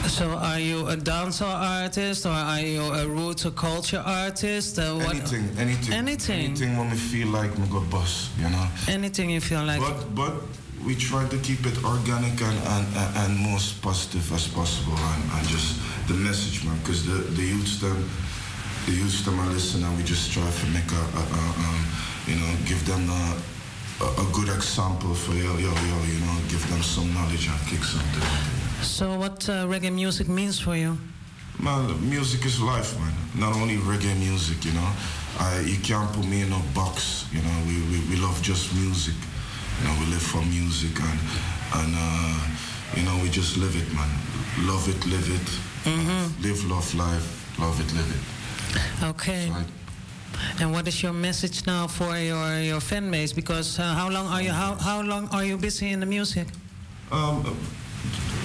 So, are you a dancer artist or are you a roots or culture artist? Uh, what- Anything, anything, Anything. anything when we feel like we go bust, you know. Anything you feel like. But but we try to keep it organic and and, and, most positive as possible and, and just the message, man, because the the youths them the youths them are listening we just try to make a, a, a um, you know give them a, a, a good example for yo yo yo you know give them some knowledge and kick something. So, what uh, reggae music means for you? Man, music is life, man. Not only reggae music, you know. I, you can't put me in a box, you know. We, we, we love just music. You know, we live for music and, and uh, you know, we just live it, man. Love it, live it. Live, love, life. Love it, live it. Okay. And what is your message now for your, your fan base? Because uh, how long are you how, how long are you busy in the music? Um,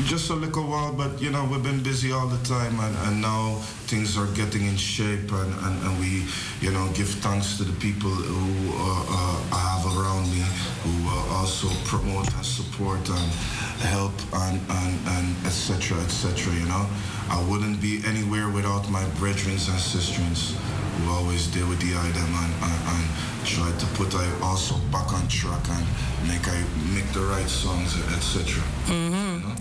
just a little while, but you know, we've been busy all the time, and, and now things are getting in shape, and, and, and we, you know, give thanks to the people who uh, uh, I have around me, who uh, also promote and support and help and, and, and etc. etc. you know, I wouldn't be anywhere without my brethren and sisters who always deal with the item and, and, and try to put I also back on track and make I make the right songs, etc. hmm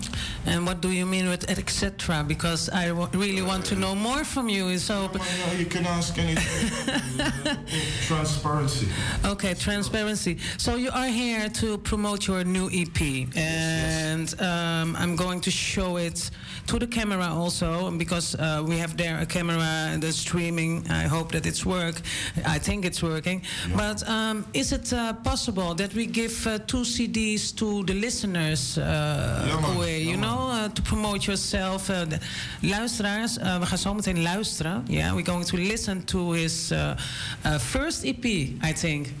And what do you mean with etc.? Because I w- really want to know more from you. So you can ask anything. *laughs* Transparency. Okay, transparency. So you are here to promote your new EP, and um, I'm going to show it to the camera also because uh, we have there a camera that's streaming. I hope that it's work. I think it's working. But um, is it uh, possible that we give uh, two CDs to the listeners uh, away? You know, uh, to promote yourself. Uh, de luisteraars, uh, we gaan zo meteen luisteren. Yeah, we're going to listen to his uh, uh, first EP, I think.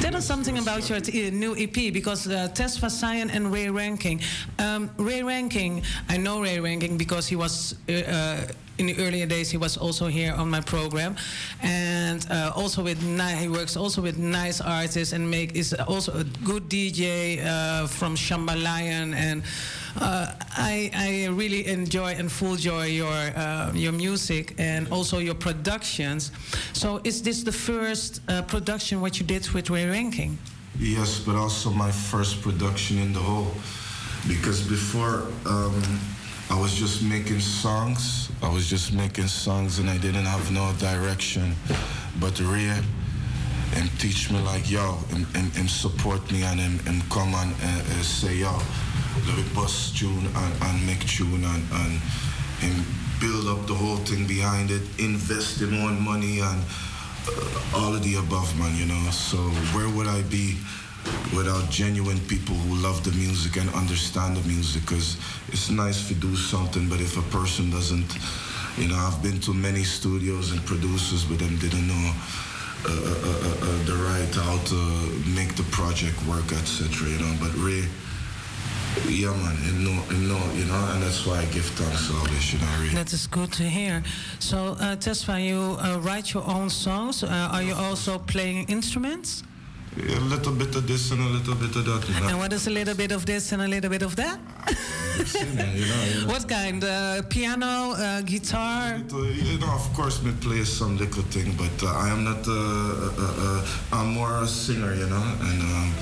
Tell us something about your uh, new EP because uh, Tesfa Zion and Ray Ranking. Um, Ray Ranking, I know Ray Ranking because he was uh, uh, in the earlier days. He was also here on my program, and uh, also with he works also with nice artists and make is also a good DJ uh, from Shamba Lion and. Uh, I, I really enjoy and full joy your uh, your music and also your productions. So is this the first uh, production what you did with Ray Ranking? Yes, but also my first production in the whole. Because before, um, I was just making songs. I was just making songs and I didn't have no direction. But Ray, and teach me like, yo, and, and, and support me and, and, and come and uh, say, yo, let me bust tune and, and make tune and, and, build up the whole thing behind it, invest in own money and uh, all of the above, man, you know. So where would I be without genuine people who love the music and understand the music? Because it's nice to do something, but if a person doesn't, you know, I've been to many studios and producers, but them didn't know uh, uh, uh, uh, the right how to make the project work, etc. You know, but Ray, yeah, man, you know, you know, you know, and that's why I give thanks always, you know, Ray. That is good to hear. So, uh, Tesfa, you uh, write your own songs. Uh, are you also playing instruments? A little bit of this and a little bit of that. Know? And what is a little bit of this and a little bit of that? you know, you know. What kind? Uh, piano, uh, guitar? You know, of course, me play some little thing, but uh, I am not. Uh, uh, uh, I'm more a singer, you know, and um,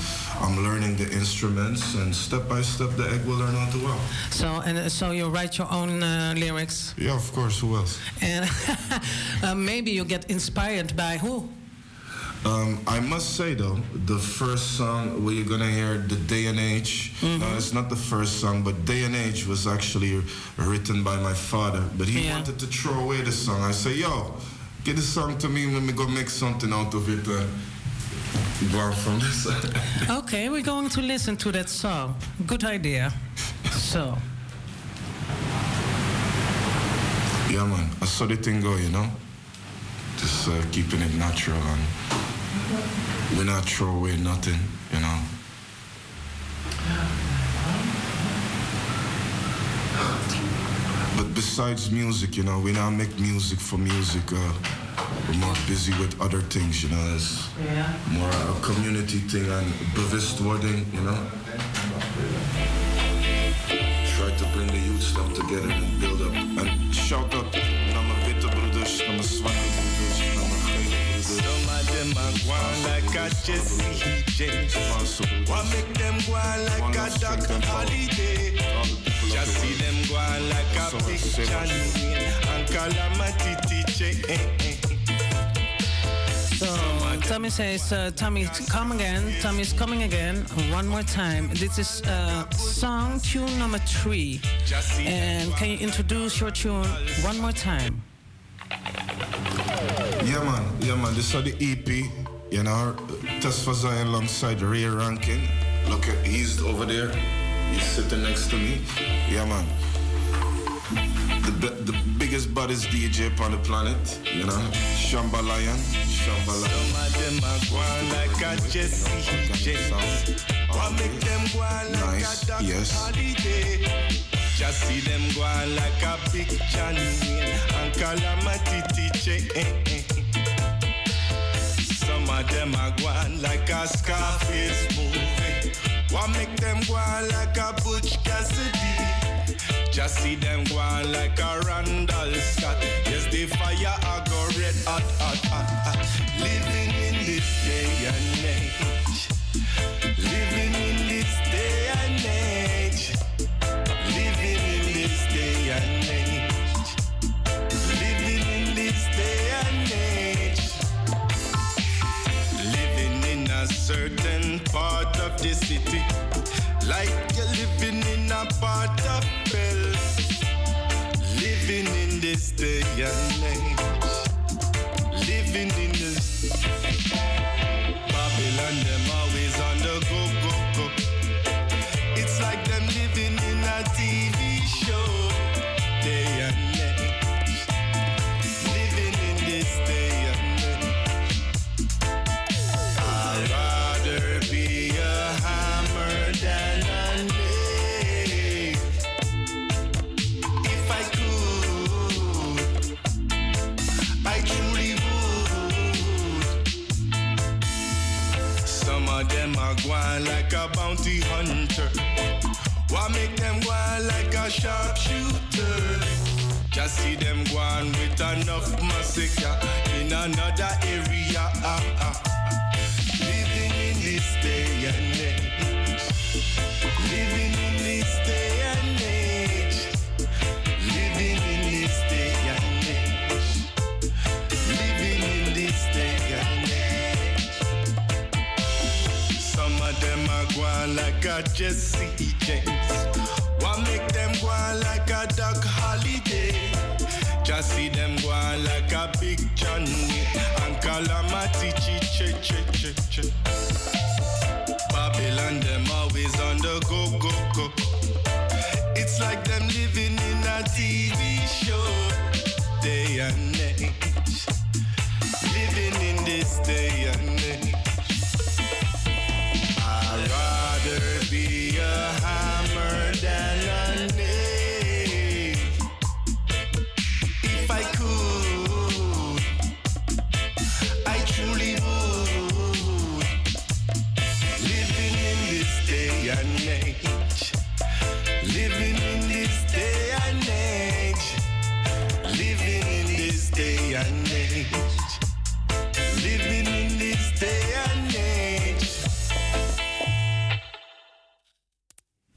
I'm learning the instruments, and step by step, the egg will learn how to walk. So, and so you write your own uh, lyrics, Yeah, of course. Who else? and *laughs* uh, maybe you get inspired by who? Um, I must say though, the first song where you're gonna hear the day and age. No, it's not the first song, but day and age was actually written by my father. But he Yeah. wanted to throw away the song. I say, yo, get the song to me, let me go make something out of it. Uh, go from this. *laughs* Okay, we're going to listen to that song. Good idea. So, yeah, man. I saw the thing go, you know. Just uh, keeping it natural and we not throw away nothing, you know. But besides music, you know, we now make music for music. Uh, we're more busy with other things, you know. It's more a community thing and bewustwording, you know. Try to bring the youth them together and build up. And shout out naar mijn witte broeders, naar mijn zwarte broeders, them are going like a Jesse James. One make them go on like a Doc Holliday. Just see them go on like a Big John Wayne and Calamity TJ. so Tommy says, uh, Tommy, come again. Tommy's coming again. One more time. This is uh, song tune number three. And can you introduce your tune one more time? Yeah, man. Yeah, man. This is the EP. You know, Tesfa Zion alongside Ray Rankin. Look, at he's over there. He's sitting next to me. Yeah, man. The, the biggest, baddest DJ on the planet. You know, Shamba Lion. Shamba Lion. Some of them are going like a Jesse make them go like Nice, yes. Just see them go on like a Big John Wayne and Calamity TJ. Some of them are going like a Scarface movie. One make them go on like a Butch Cassidy. Just see them go on like a Randolph Scott. Yes, the fire I go red hot, hot, hot, certain part of the city. Like you're living in a part of hell. Living in this day and age. Living in of them are going like a bounty hunter. Why make them on like a sharpshooter? Just see them go on with enough massacre in another area. Ah, ah. Living in this day and going like a Jesse James. What make them go on like a Doc Holliday? Just see them go on like a Big Johnny and Calamity chi chi chi chi chi. Babylon them always on the go go go. It's like them living in a TV show, day and night. Living in this day and age. Rather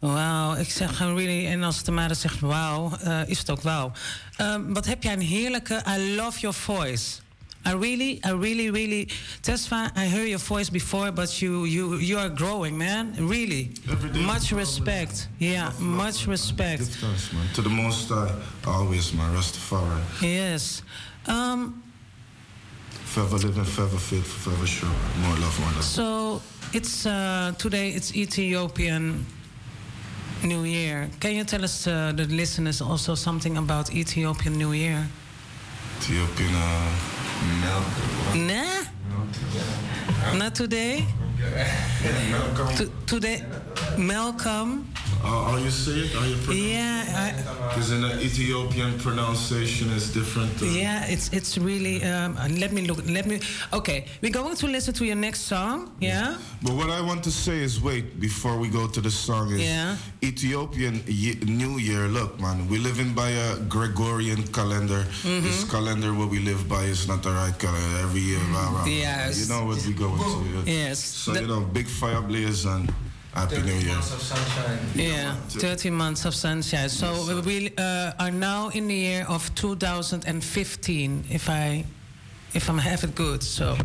Wauw, ik zeg gewoon really, en als Tamara zegt wauw, eh, is het ook wauw. Ehm, wat heb jij een heerlijke, I love your voice. I really, I really, really, Tesfa, I heard your voice before, but you, you, you are growing, man. Really. Much respect. Yeah, much respect. Man. To the Most High, always, man. Rastafari. Yes. Um, Forever living, forever faithful, forever sure. More love, more love. so it's uh, today. It's Ethiopian New Year. Can you tell us, uh, the listeners, also something about Ethiopian New Year? Ethiopian uh, milk. Nah, not today. *laughs* To- today, Malcolm. Uh, how you it? How you pronounce Yeah, Because in the Ethiopian pronunciation is different. Uh, Yeah, it's it's really. Um, let me look. Let me. Okay, we're going to listen to your next song. Yeah. But what I want to say is, wait, before we go to the song, is Yeah. Ethiopian New Year. Look, man, we living by a Gregorian calendar. Mhm. This calendar what we live by is not the right calendar. Every year, rah, rah, rah. Yes. You know what we going to. yeah. Yes. So you know, big fire blaze and Happy New Year. of sunshine Yeah, 30 months of sunshine. So we uh, are now in the year of 2015, if I if I have it good. So,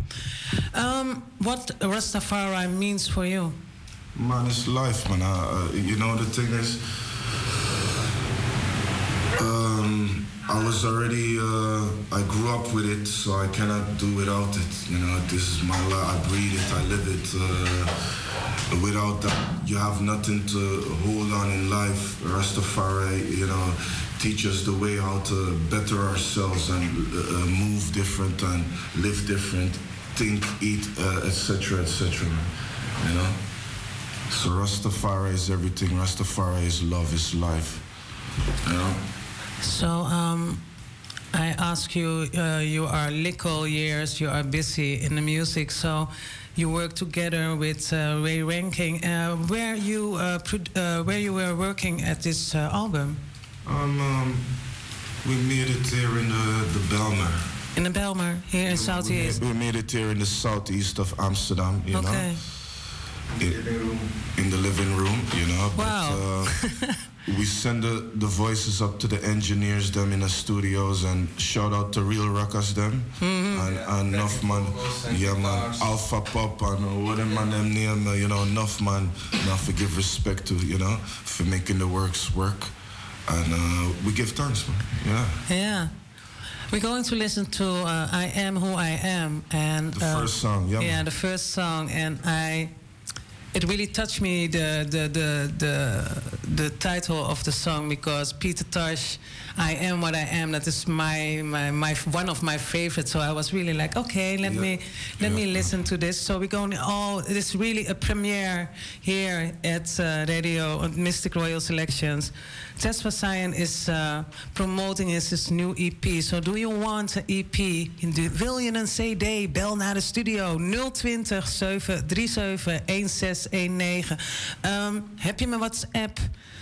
um, what Rastafari means for you? Man, it's life, man. Uh, uh, you know, the thing is, um, I was already, uh, I grew up with it, so I cannot do without it. You know, this is my life. I breathe it, I live it. Uh, without that, you have nothing to hold on in life. Rastafari, you know, teach us the way how to better ourselves and uh, uh, move different and live different, think, eat, uh, etc., etc. you know. So Rastafari is everything. Rastafari is love, is life. You know? So, um, I ask you, uh, you are little years, you are busy in the music, so you work together with uh, Ray Ranking. Uh, where you uh, uh, where you were working at this uh, album? Um, um, we made it here in the, the Bijlmer. In the Bijlmer, here in Southeast. We made it here in the southeast of Amsterdam, you Okay. know. In, in the living room, you know. Wow. But, uh, *laughs* we send the, the voices up to the engineers, them in the studios, and shout out to Real Rockers, them. Mhm. And, and enough man, yeah man, Alpha Pop and uh, what them man them name, you know, enough man, enough to give respect to, you know, for making the works work. And uh, we give thanks, man. Yeah. Yeah. We're going to listen to uh, I Am Who I Am. and The uh, first song, yeah, Yeah, the first song. And I. It really touched me the the the the, the title of the song because Peter Tosh, I am what I am. That is my, my, my one of my favorites. So I was really like, okay, let Yeah. me let me listen to this. So we're going all. It is really a premiere here at uh, Radio on Mystic Royal Selections. Tesfa Zion is uh, promoting his, his new EP. So do you want an EP? Wil je een CD? Bel naar de studio 020 737 1619. Um, heb je mijn WhatsApp?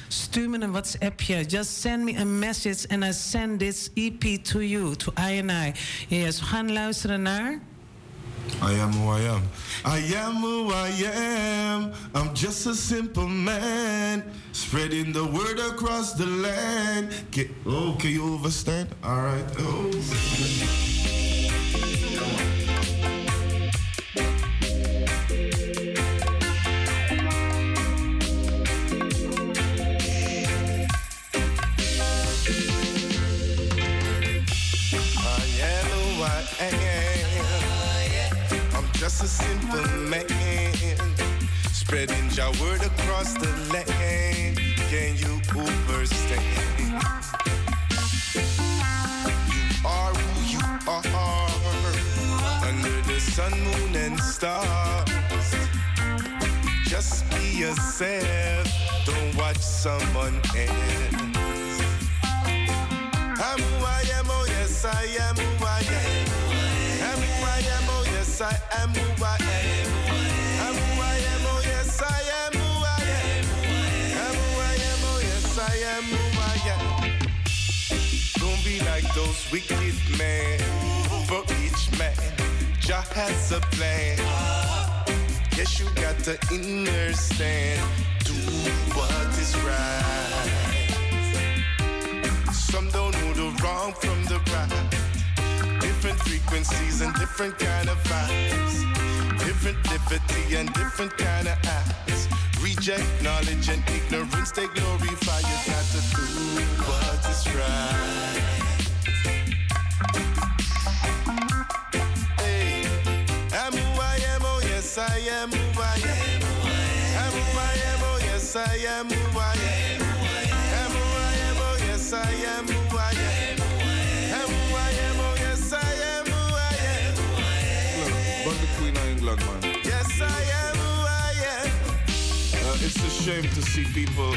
Stuur me een WhatsAppje. Just send me a message and I send this EP to you, to I and I. Yes, we gaan luisteren naar... I am who I am. I am who I am. I'm just a simple man. Spreading the word across the land. Ca- oh, can you overstand? All right. Oh. I'm just a simple man. Spreading your word across the land. Can you understand? You are who you are. Under the sun, moon, and stars. Just be yourself. Don't watch someone else. Wicked man. For each man, Jah has a plan. Yes, you got to understand. Do what is right. Some don't know the wrong from the right. Different frequencies and different kind of vibes. Different liberty and different kind of acts. Reject knowledge and ignorance, they glorify. You got to do what is right. Yes, I am who I am. I'm who I am, oh yes, I am who I am. I'm who I am, oh yes, I am who I am. I'm who I am, oh yes, I am who I am. Look, but the Queen of England, man. Yes, I am who I am. Uh, it's a shame to see people.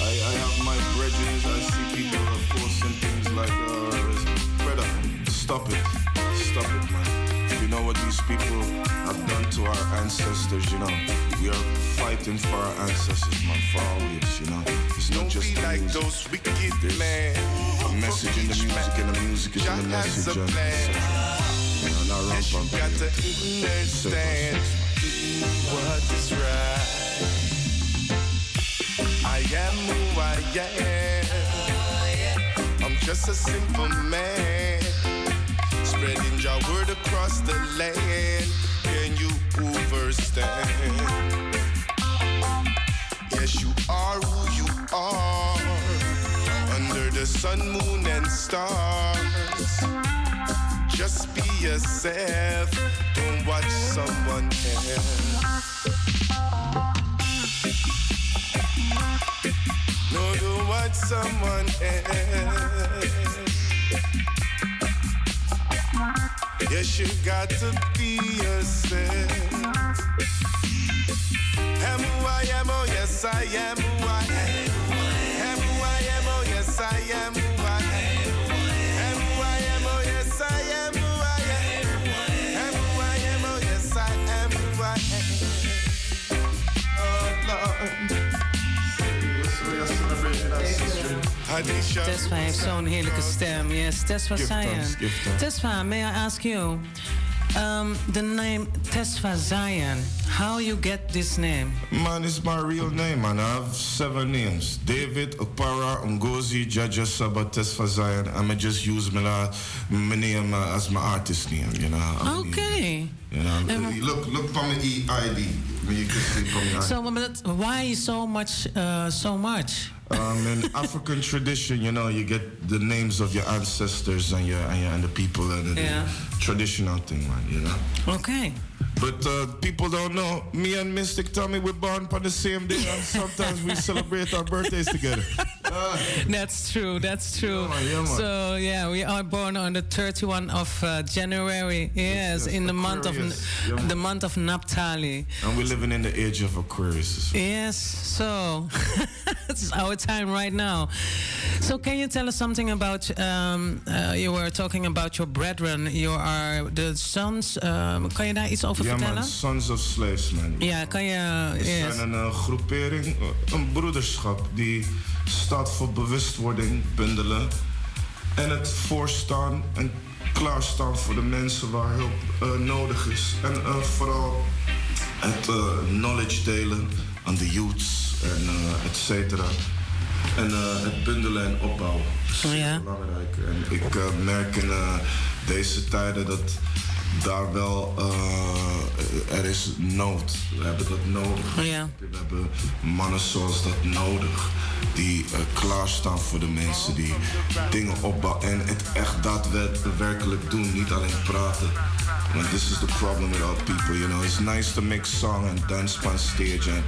I, I have my brethren. I see people are posting things like, uh, brother, stop it, stop it, man. What these people have done to our ancestors. You know, we are fighting for our ancestors, man, for always. You know, it's not just Be like music. those wicked men. a message in the music, and the music is in the has message. a And, plan. you know, not Yes, you got to understand what is right. I am who I am. I'm just a simple man. Spreading your word across the land. Can you understand? Yes, you are who you are. Under the sun, moon, and stars. Just be yourself. Don't watch someone else. No, don't watch someone else. Yes, you got to be yourself. Am who I am, oh yes, I am I am. Oh yes, I am. Tesfa heeft zo'n heerlijke stem. Yes, Tesfa Zion. Tesfa, may I ask you, um, the name Tesfa Zion, how you get this name? Man, it's my real name, man. I have seven names. David, Okpara, Ngozi, Jaja, Saba, Tesfa Zion. I'ma just use my, my name uh, as my artist name, you know. I'm- Okay. You know, look, look from the EID. You can see from the So, but why so much, uh, so much? Um, in African tradition, you know, you get the names of your ancestors and your and, your, and the people and the Yeah. traditional thing, man. You know. Okay. But uh, people don't know. Me and Mystic Tommy we were born on the same day, and sometimes we celebrate our birthdays together. *laughs* That's true. That's true. Yeah, man, yeah, man. So yeah, we are born on the 31 of uh, January. Yes, yes, in the month of Yeah, the month of Naphtali. And we're living in the age of Aquarius. Yes. So *laughs* it's our time right now. So can you tell us something about? Um, uh, you were talking about your brethren. You are the sons. Um, je daar iets over Ja, vertellen? man, Sons of Slaves, man. Ja, kan je. We Yes. zijn een eh, groepering, eh, een broederschap die staat voor bewustwording, bundelen en het voorstaan en klaarstaan voor de mensen waar hulp eh, nodig is. En vooral het knowledge delen aan de youths en eh et cetera. En het bundelen en opbouwen. Dat is Ja. belangrijk. En ik merk in deze tijden dat daar wel eh, er is nood. We hebben dat nodig. Ja. We hebben mannen zoals dat nodig. Die eh, klaarstaan voor de mensen. Die dingen opbouwen. En het echt daadwerkelijk doen. Niet alleen praten. Want this is the problem with our people. You know, it's nice to make song and dance on stage and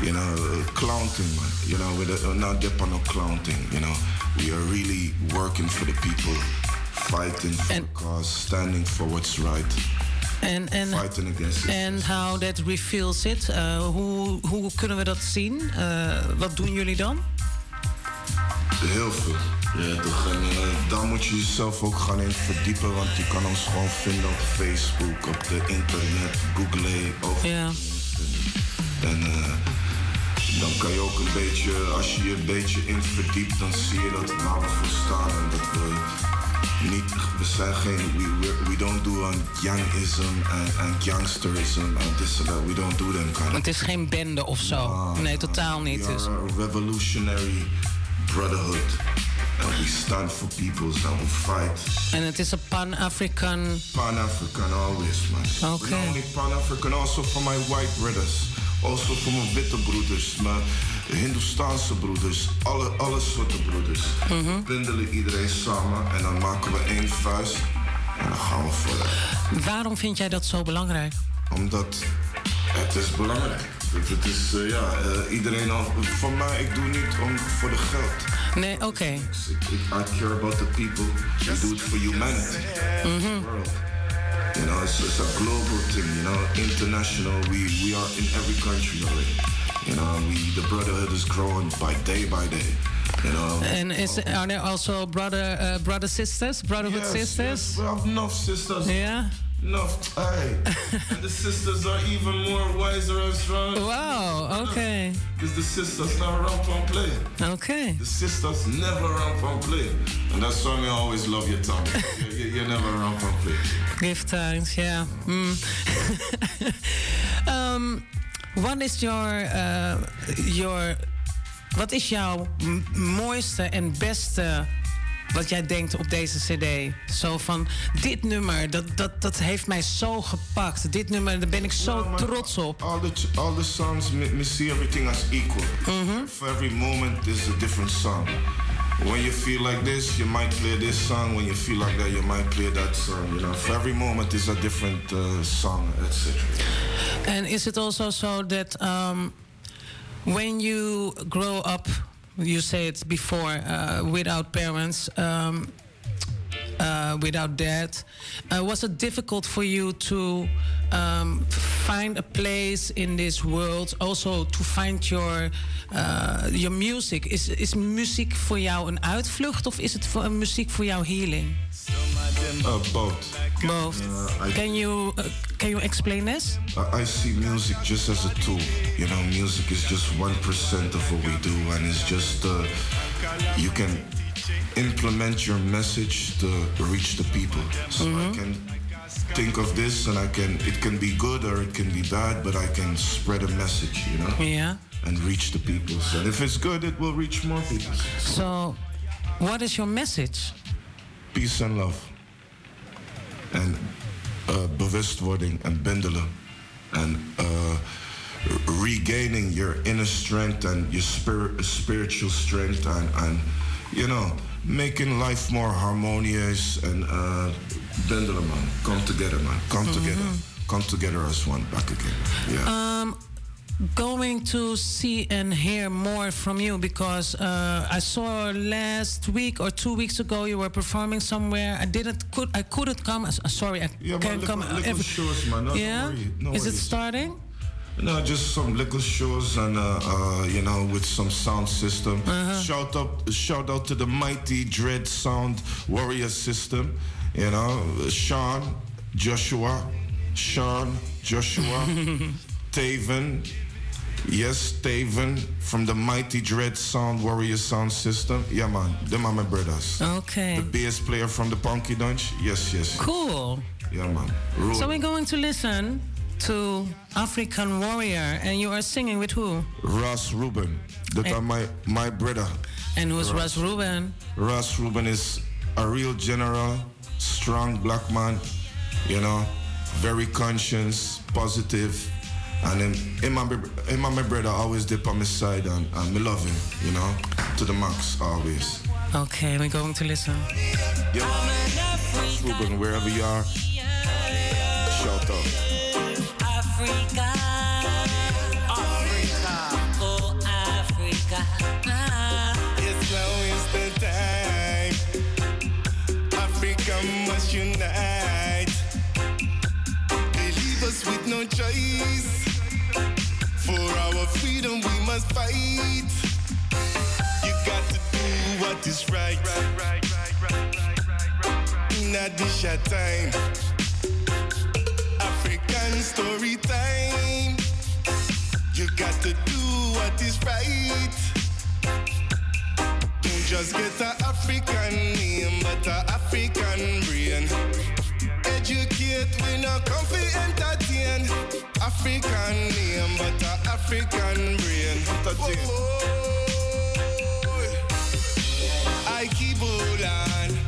you know, uh, clown thing, man. You know, with a, not dip on no clown thing. You know, we are really working for the people, fighting for the cause, standing for what's right, En, en, fighting against it. en how that reveals it. Uh, hoe, hoe kunnen we dat zien? Uh, wat doen jullie dan? Heel veel. Ja, toch. En eh, daar moet je jezelf ook gaan in verdiepen, want je kan ons gewoon vinden op Facebook, op de internet, Google, over. Ja. En eh, dan kan je ook een beetje, als je je een beetje in verdiept, dan zie je dat waar we voor staan en dat we niet, we zijn geen, we, we, we don't do on gangism en, gangsterism en this and that. We don't do them kind of Het is geen bende of zo. nee, totaal niet. We Dus. are a revolutionary brotherhood. And we stand for peoples and we fight. En het is een Pan-African. Pan-African always, man. Okay. Not only Pan-African, also for my white brothers. Also voor mijn witte broeders, mijn Hindoestaanse broeders. Alle, alle soorten broeders. Mhm. We bundelen iedereen samen en dan maken we één vuist. En dan gaan we verder. Waarom vind jij dat zo belangrijk? Omdat het is belangrijk. Het, het is, eh, ja, eh, iedereen al... Voor mij, ik doe niet om, voor de geld. Nee, oké. Ik, ik, I care about the people. We do it for humanity. The world. You know, it's, it's a global thing, you know, international. We, we are in every country already. You know, we, the brotherhood is growing by day by day. You know. And is, are there also brother, uh, brother sisters, brotherhood Yes, sisters? yes, we have enough sisters. Yeah. Enough. Hey. *laughs* the sisters are even more wiser and strong. Wow, okay. Because the sisters never run from play. Okay. The sisters never run from play. And that's why I always love your tongue. *laughs* you, you, you never run from play. Give times, yeah. Mm. *laughs* um, what is your, uh, your, wat is jouw mooiste en beste wat jij denkt op deze cd? Zo van, dit nummer, dat, dat, dat heeft mij zo gepakt. Dit nummer, daar ben ik zo trots op. All the, all the songs, me, me see everything as equal. For every moment, there's a different song. When you feel like this, you might play this song. When you feel like that, you might play that song. You know, for every moment, is a different uh, song, etc. And is it also so that um, when you grow up, you say it before, uh, without parents, um, uh, without dad, uh, was it difficult for you to um, find a place in this world? Also to find your uh, your music. Is is muziek voor jou een uitvlucht of is het voor, muziek voor jou healing? Uh, both. Both. Uh, I- Can you uh, can you explain this? I I see music just as a tool. You know, music is just one percent of what we do, and it's just uh, you can implement your message to reach the people. So I can think of this, and I can it can be good or it can be bad, but I can spread a message. You know, Yeah. and reach the people. So if it's good, it will reach more people. So, what is your message? Peace and love. En uh, bewustwording en bundelen. En uh, regaining your inner strength and your spirit, spiritual strength, and, and you know, making life more harmonious and uh, Dendelen, man, come together, man, come together, come together as one, back again. Yeah. Um, going to see and hear more from you because uh, I saw last week or two weeks ago you were performing somewhere. I didn't could I couldn't come. Sorry, I Yeah, can't come. little, little every- shows, man. No, yeah, Don't worry, no is it starting? No, just some little shows and uh, uh, you know with some sound system. Shout out, shout out to the mighty Dread Sound Warrior System. You know, Sean, Joshua, Sean, Joshua, *laughs* Taven. Yes, Taven from the mighty Dread Sound Warrior Sound System. Yeah, man, them are my brothers. Okay. The bass player from the Punky Dunch. Yes, yes. Cool. Yeah, man. Roll. So we're going to listen to African Warrior, and you are singing with who? Ross Rubin. That are my my brother. And who's Russ Rubin? Ross Rubin is a real general, strong black man, you know, very conscious, positive, and him, him, and, my, him and my brother always dip on my side, and, and me love him, you know, to the max always. Okay, we're going to listen. Yeah, Ross Ruben, wherever you are, shout out. Africa, Africa, oh Africa. Ah. Yes, now is the time. Africa must unite. They leave us with no choice. For our freedom, we must fight. You got to do what is right. Story time. You got to do what is right. Don't just get a African name, but a African brain. Educate, we not come for entertain. African name, but a African brain. Oh, oh, oh. I keep hold on.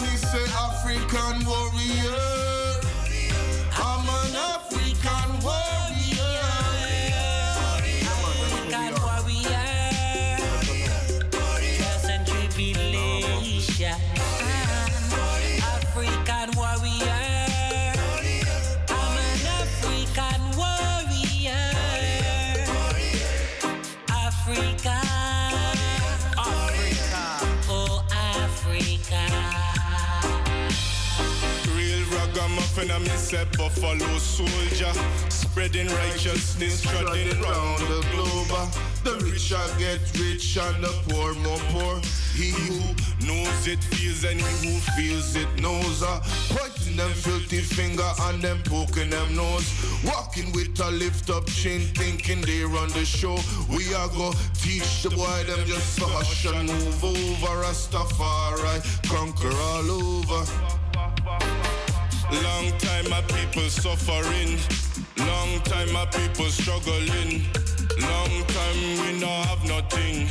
Me say African warrior. Ragamuffin, I miss a buffalo soldier. Spreading righteousness, trotting round the globe. The rich shall get rich and the poor more poor. He who knows it feels and he who feels it knows. Uh, pointing them filthy finger and them poking them nose. Walking with a lift up chin, thinking they run the show. We are go teach the boy them just to hush and move over. Rastafari conquer all over. Long time my people suffering. Long time my people struggling. Long time we no have nothing.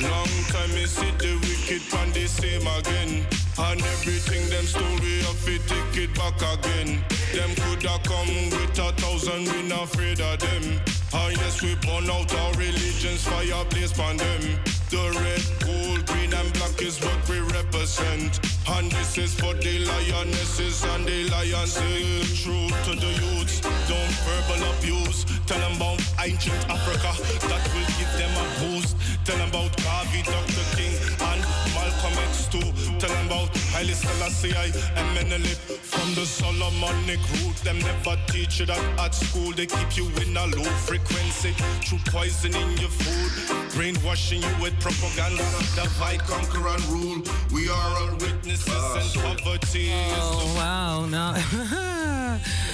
Long time we see the wicked and the same again. And everything them story of it take it back again. Them coulda come with a thousand, we not afraid of them. And yes, we burn out our religions, fire blaze on them. The red, gold, green and black is what we represent. And this is for the lionesses and the lions. Say true to the youths, don't verbal abuse. Tell them about ancient Africa, that will give them a boost. Tell them about Garvey, Dr. King, and Malcolm X too. Tell them about Haile Selassie I and Menelik from the Solomonic root. Them never teach you that at school. They keep you in a low frequency through poisoning your food, brainwashing you with propaganda. Divide, conquer, and rule. We are all witnesses ah, and poverty. Oh, wow. Now, *laughs*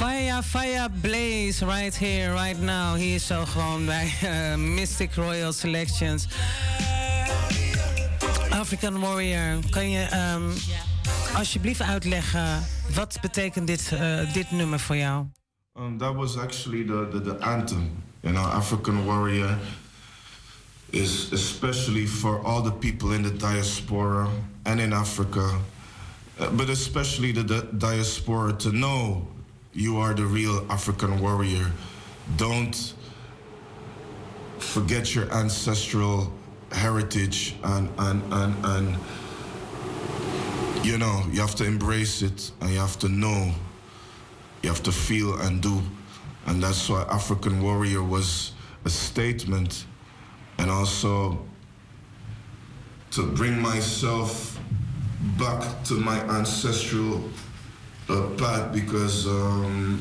fire, fire, blaze right here, right now. Hier zo gewoon bij *laughs* eh, Mystic Royal Selections. African Warrior, kan je ehm, alsjeblieft uitleggen... wat betekent dit, eh, dit nummer voor jou? Um, that was actually the, the, the anthem. You know, African Warrior is especially for all the people in the diaspora and in Africa, uh, but especially the, the diaspora to know you are the real African warrior. Don't forget your ancestral heritage and, and, and, and you know, you have to embrace it and you have to know you have to feel and do. And that's why African Warrior was a statement and also to bring myself back to my ancestral uh, path because um,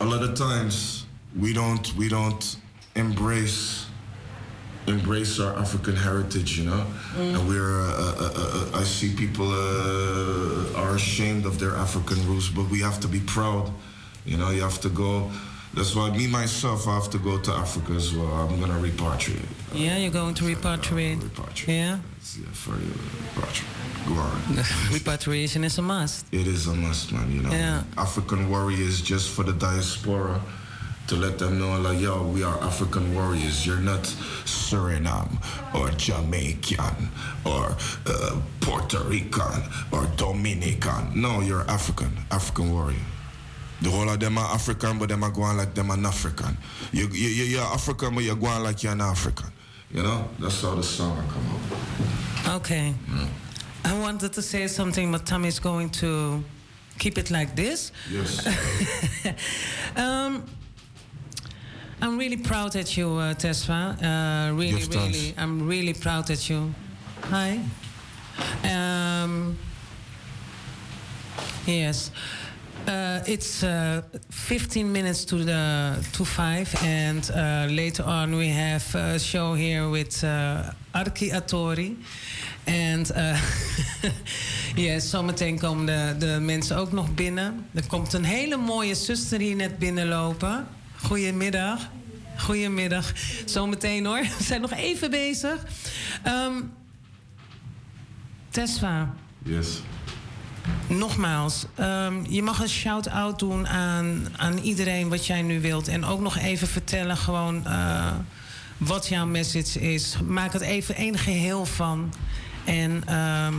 a lot of times we don't we don't embrace embrace our African heritage, you know. And we're uh, uh, uh, uh, I see people uh, are ashamed of their African roots, but we have to be proud. You know, you have to go. That's why me myself, I have to go to Africa as well. I'm gonna repatriate. Yeah, you're going to repatriate. Yeah, Yeah, for you, repatriate. On. repatriation is a must. It is a must, man. You know, Yeah. African warriors just for the diaspora to let them know, like, yo, we are African warriors. You're not Suriname or Jamaican or uh, Puerto Rican or Dominican. No, you're African, African warrior. The whole of them are African, but them are going like them an African. You, you, you- you're African, but you're going like you're an African. You know, that's how the song come up. Okay. I wanted to say something, but Tommy's going to keep it like this. Yes. *laughs* um, I'm really proud at you, uh, Tesfa. Uh, really, thanks. really, I'm really proud at you. Hi. Um, yes. Uh, it's uh, 15 minutes to the to five, and uh, later on we have a show here with uh, Arki Atori. En uh, *laughs* yes, zometeen komen de, de mensen ook nog binnen. Er komt een hele mooie zuster hier net binnenlopen. Goedemiddag. Goedemiddag. Zometeen hoor. *laughs* We zijn nog even bezig. Ehm Tesfa. Yes. Nogmaals, ehm, je mag een shout-out doen aan, aan iedereen wat jij nu wilt. En ook nog even vertellen gewoon eh, wat jouw message is. Maak het even één geheel van. En ehm,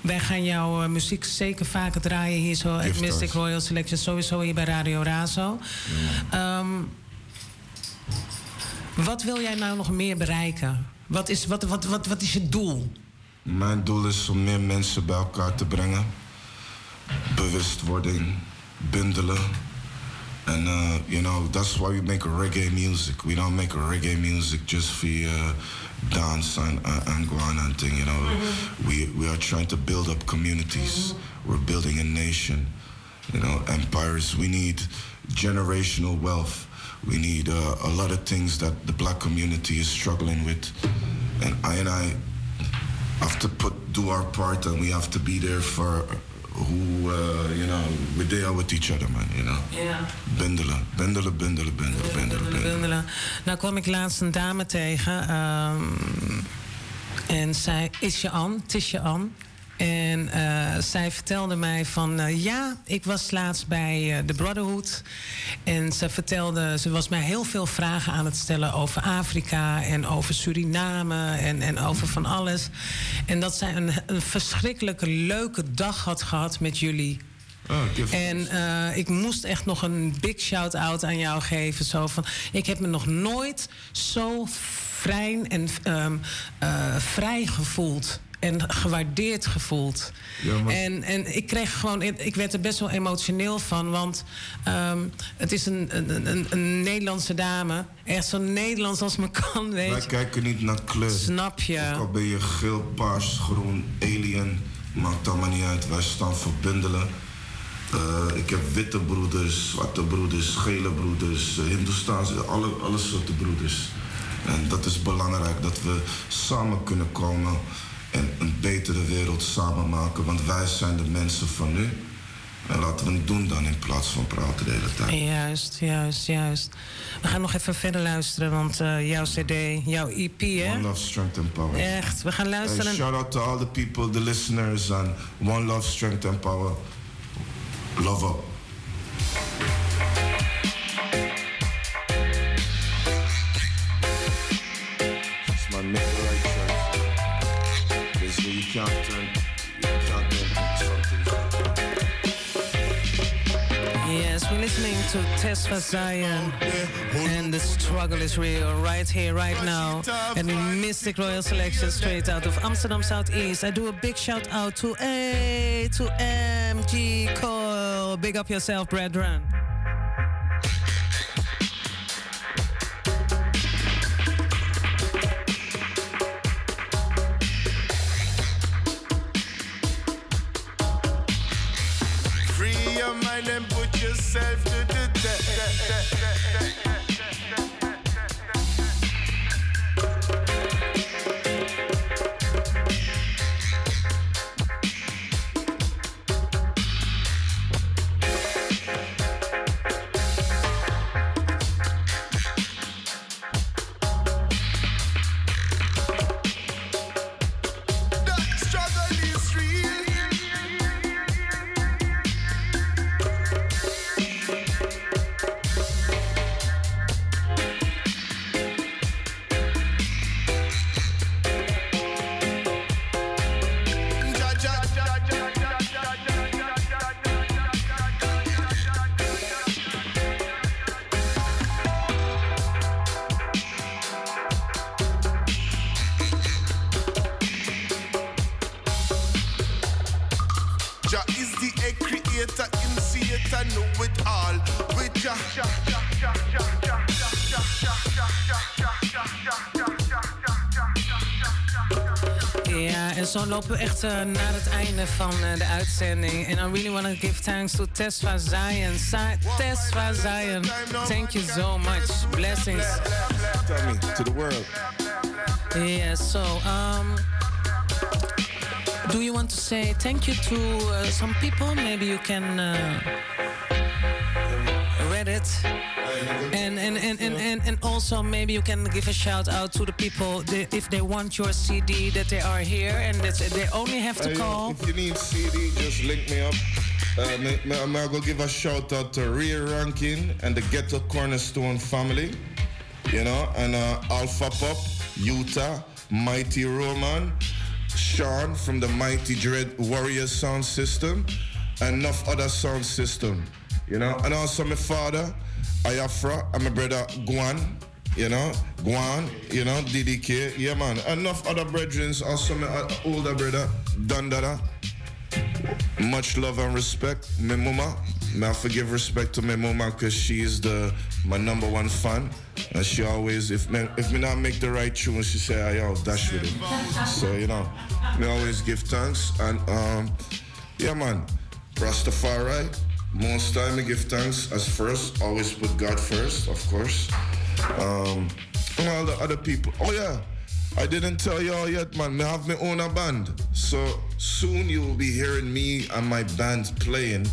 wij gaan jouw eh, muziek zeker vaker draaien hier zo. Het Mystic. Royal Selection sowieso hier bij Radio Razo. Ehm, wat wil jij nou nog meer bereiken? Wat is, wat, wat, wat, wat is je doel? Mijn doel is om meer mensen bij elkaar te brengen. Bewustwording, bundelen. And, uh, you know, that's why we make reggae music. We don't make reggae music just for uh, dance and, uh, and go and thing, you know. We, we are trying to build up communities. We're building a nation, you know, empires. We need generational wealth. We need uh, a lot of things that the black community is struggling with. And I and I have to put do our part and we have to be there for who uh, you know we're there with each other man you know Ja. bundelen bundelen bundelen bundelen bundelen bundelen bundelen. Nou kwam ik laatst een dame tegen. ehm, en zij is je An, het is je An. En eh, zij vertelde mij van eh, ja, ik was laatst bij eh, de Brotherhood. En ze vertelde, ze was mij heel veel vragen aan het stellen over Afrika en over Suriname en, en over van alles. En dat zij een, een verschrikkelijke leuke dag had gehad met jullie. En eh, ik moest echt nog een big shout-out aan jou geven. Zo van, ik heb me nog nooit zo vrij en ehm, eh, vrij gevoeld. En gewaardeerd gevoeld. Ja, maar- En, en ik kreeg gewoon, ik werd er best wel emotioneel van. Want ehm, het is een, een, een, een Nederlandse dame. Echt zo Nederlands als me kan, weet wij je. kijken niet naar kleur Snap je? ook al ben je geel paars groen alien Maakt allemaal niet uit. Wij staan voor bundelen. Eh, ik heb witte broeders, zwarte broeders, gele broeders, Hindoestaanse, alle, alle soorten broeders. En dat is belangrijk dat we samen kunnen komen en een betere wereld samen maken. Want wij zijn de mensen van nu. En laten we het doen dan in plaats van praten de hele tijd. Juist, juist, juist. We gaan nog even verder luisteren, want uh, jouw CD, jouw EP, hè? One Love, Strength and Power. Echt, we gaan luisteren. Hey, shout out to all the people, the listeners, and One Love, Strength and Power. Love up. Listening to Tesfa Zion, and the struggle is real right here, right now. And Mistic Royal Selection straight out of Amsterdam Southeast. I do a big shout out to A to MG Cole. Big up yourself, brethren. Put a creator, initiator, know it all. With Jah. Ja, en zo lopen we echt uh, naar het einde van uh, de uitzending. And I really want to give thanks to Tesfa Zion. Sa Tesfa Zion, thank you so much. Blessings. Tell me, to the world. Yeah, so, um, do you want to say thank you to uh, some people? Maybe you can uh, read it. And, and, and, and, and, and also maybe you can give a shout out to the people that if they want your CD that they are here and that they only have to call. if you need CD, just link me up. Uh, I'm gonna give a shout out to Rear Rankin and the Ghetto Cornerstone family. You know, and uh, Alpha Pop, Utah, Mighty Roman, Sean from the Mighty Dread Warrior sound system, and enough other sound system. You know, and also my father, Ayafra, and my brother Guan. You know, Guan, you know, DDK, yeah man. Enough other brethren, also my uh, older brother, Dandada. Much love and respect, my mama. May I forgive respect to my mama because she is the my number one fan. And she always, if me, if me not make the right tune, she say, "I will dash with it." So you know, me always give thanks and um, yeah, man, Rastafari. Most time I give thanks as first. Always put God first, of course. Um, and all the other people. Oh yeah. I didn't tell y'all yet, man. I have my own band. So soon you will be hearing me and my band playing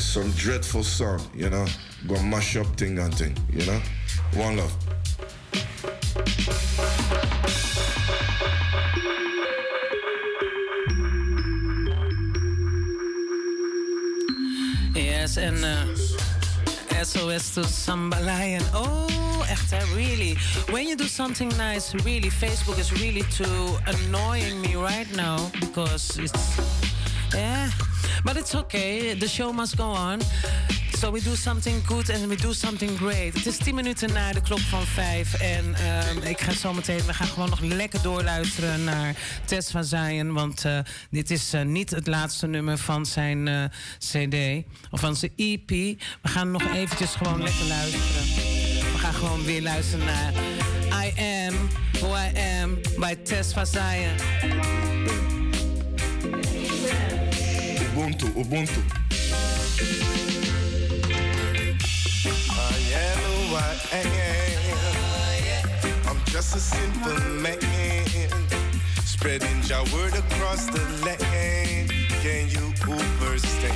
some dreadful song, you know. Go mash up thing and thing, you know. One love. Yes, and uh, SOS to Shamba Lion. Oh, echt, really. When you do something nice, really, Facebook is really too annoying me right now because it's. Yeah, but it's okay. The show must go on. So we do something good and we do something great. Het is 10 minuten na de klok van 5. En ehm, ik ga zo meteen, we gaan gewoon nog lekker doorluisteren naar Tess van. Want eh, dit is eh, niet het laatste nummer van zijn eh, CD of van zijn EP. We gaan nog eventjes gewoon lekker luisteren. We gaan gewoon weer luisteren naar I Am Who I Am bij Tess van. Ubuntu, Ubuntu. I am who I am. I'm just a simple man, spreading your word across the land. Can you understand?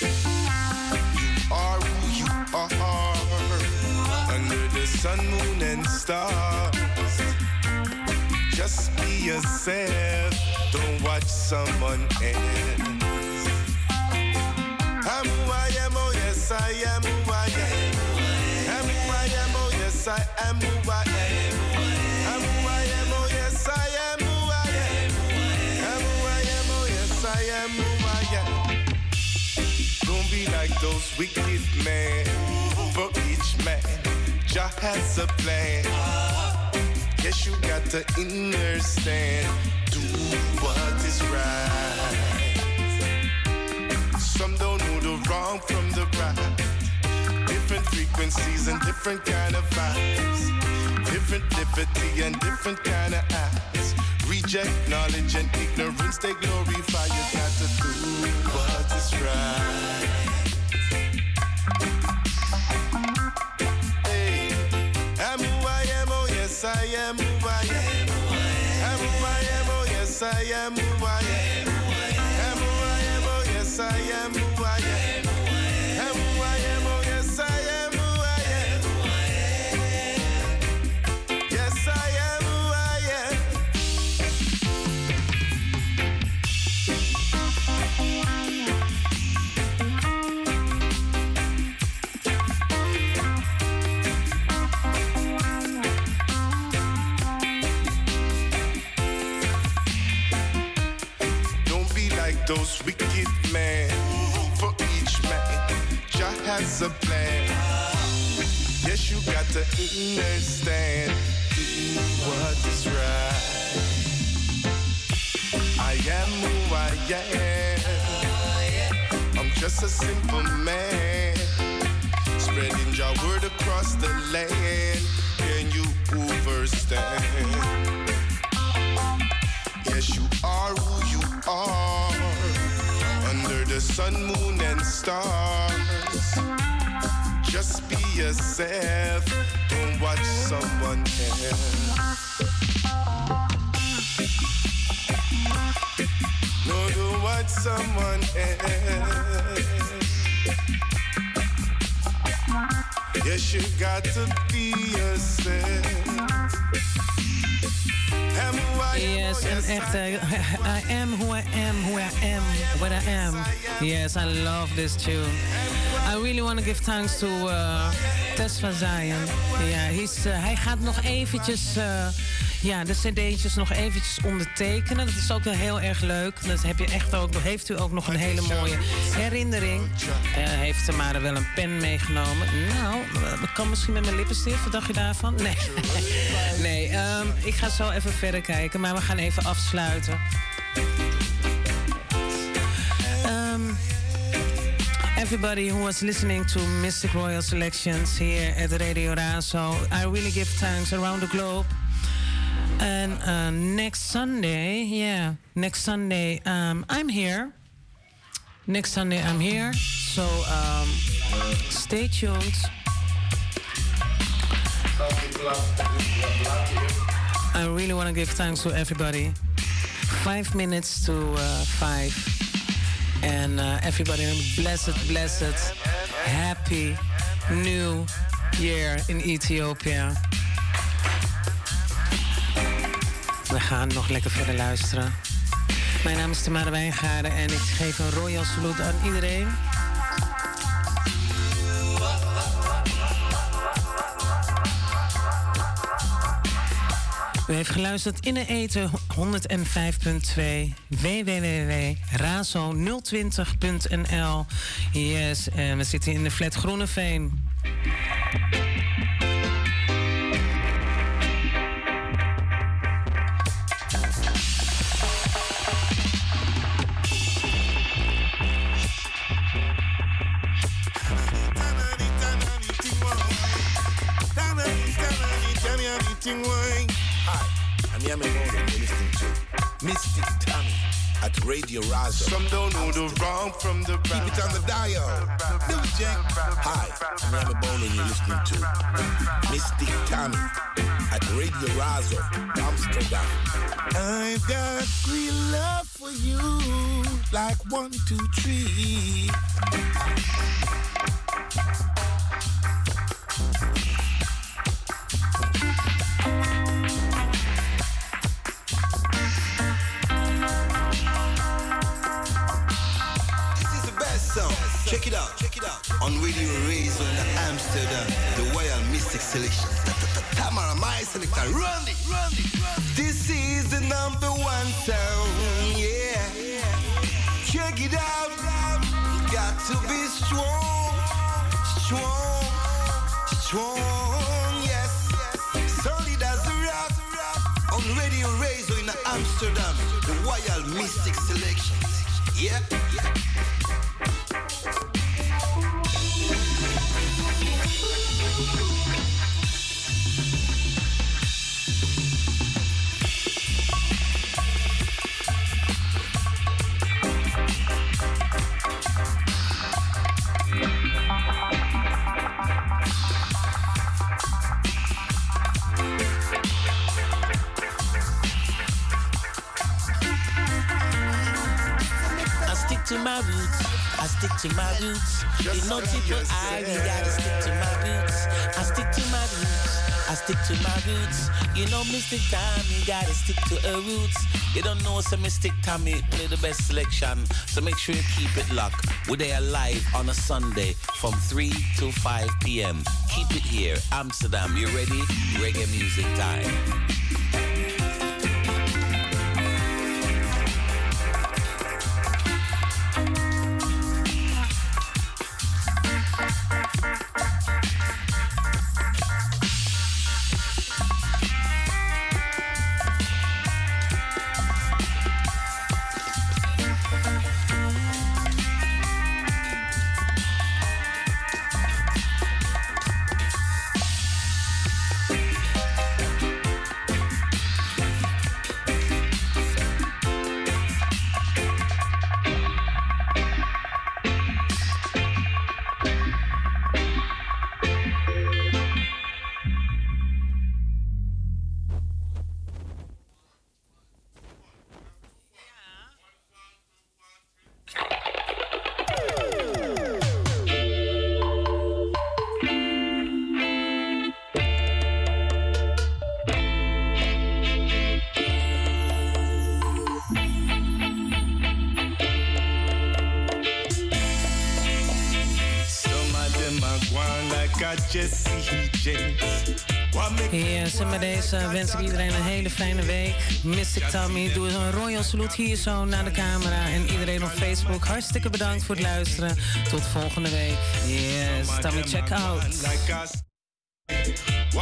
You are who you are, under the sun, moon, and stars. Just be yourself. Don't watch someone else. I'm who I am, oh yes, I am who I am. I'm who I am, oh yes, I am who I am. Who I am, oh yes, I am oh yes, I am who I am. Don't be like those wicked men. For each man, Jah has a plan. Yes, you got to understand. Do what is right. Some don't know the wrong from the right. Different frequencies and different kind of vibes. Different liberty and different kind of acts. Reject knowledge and ignorance, they glorify. You got to do what is right. Hey, I'm who I am, oh yes, I am I am. Men. For each man, Jah has a plan. Yes, you got to understand what is right. I am who I am. I'm just a simple man, spreading your word across the land. Can you understand? Yes, you are who you are. Sun, moon, and stars. Just be yourself. Don't watch someone else. No, don't watch someone else. Yes, you got to be yourself. Yes, en echt, eh, I am who I am, who I am, what I am. Yes, I love this tune. I really want to give thanks to uh, Tess van eh, hij gaat nog eventjes uh, ja, de cd'tjes nog eventjes ondertekenen. Dat is ook heel erg leuk. Dat heb je echt ook, heeft u ook nog een hele mooie herinnering. Uh, heeft Tamara wel een pen meegenomen? Nou, dat kan misschien met mijn lippenstift. Wat dacht je daarvan? Nee, *laughs* nee um, ik ga zo even verder kijken. Maar we gaan even afsluiten. Everybody who was listening to Mistic Royal Selections here at the Radio Razo, I really give thanks around the globe. And uh, next Sunday, yeah, next Sunday, um, I'm here. Next Sunday, I'm here. So um, stay tuned. I really want to give thanks to everybody. Five minutes to uh, five. And uh, everybody, blessed, blessed, happy new year in Ethiopia. We gaan nog lekker verder luisteren. Mijn naam is Tamara Wijngaarden en ik geef een royal salute aan iedereen. U heeft geluisterd in de eten 105.2 www.razo020.nl. Yes, en we zitten in de flat Groeneveen. Radio Some don't know the wrong from the right. Keep it on the dial. Jack. Hi, I'm Bone and you're listening to Mystic Tommy at Radio Razo, Amsterdam. I've got real love for you, like one, two, three. Selection. Ta- ta- ta- Tamara, my selector. Run it, run it. This is the number one sound. Yeah. Check it out. Got to be strong, strong, strong. Yes. Solid as a rock. On Radio Razo in Amsterdam, the Royal Mystic Selection. Yeah. Roots. Just you know, like people, you I gotta stick to my roots. I stick to my roots. I stick to my roots. You know, Mr. Tommy gotta stick to her roots. You don't know, so Mystic Tommy play the best selection. So make sure you keep it locked. We're there live on a Sunday from 3 to 5 p.m. Keep it here, Amsterdam. You ready? Reggae music time. Wens iedereen een hele fijne week. Mystic Tommy, doe eens een royal salute hier zo naar de camera. En iedereen op Facebook, hartstikke bedankt voor het luisteren. Tot volgende week. Yes, Tommy, check out.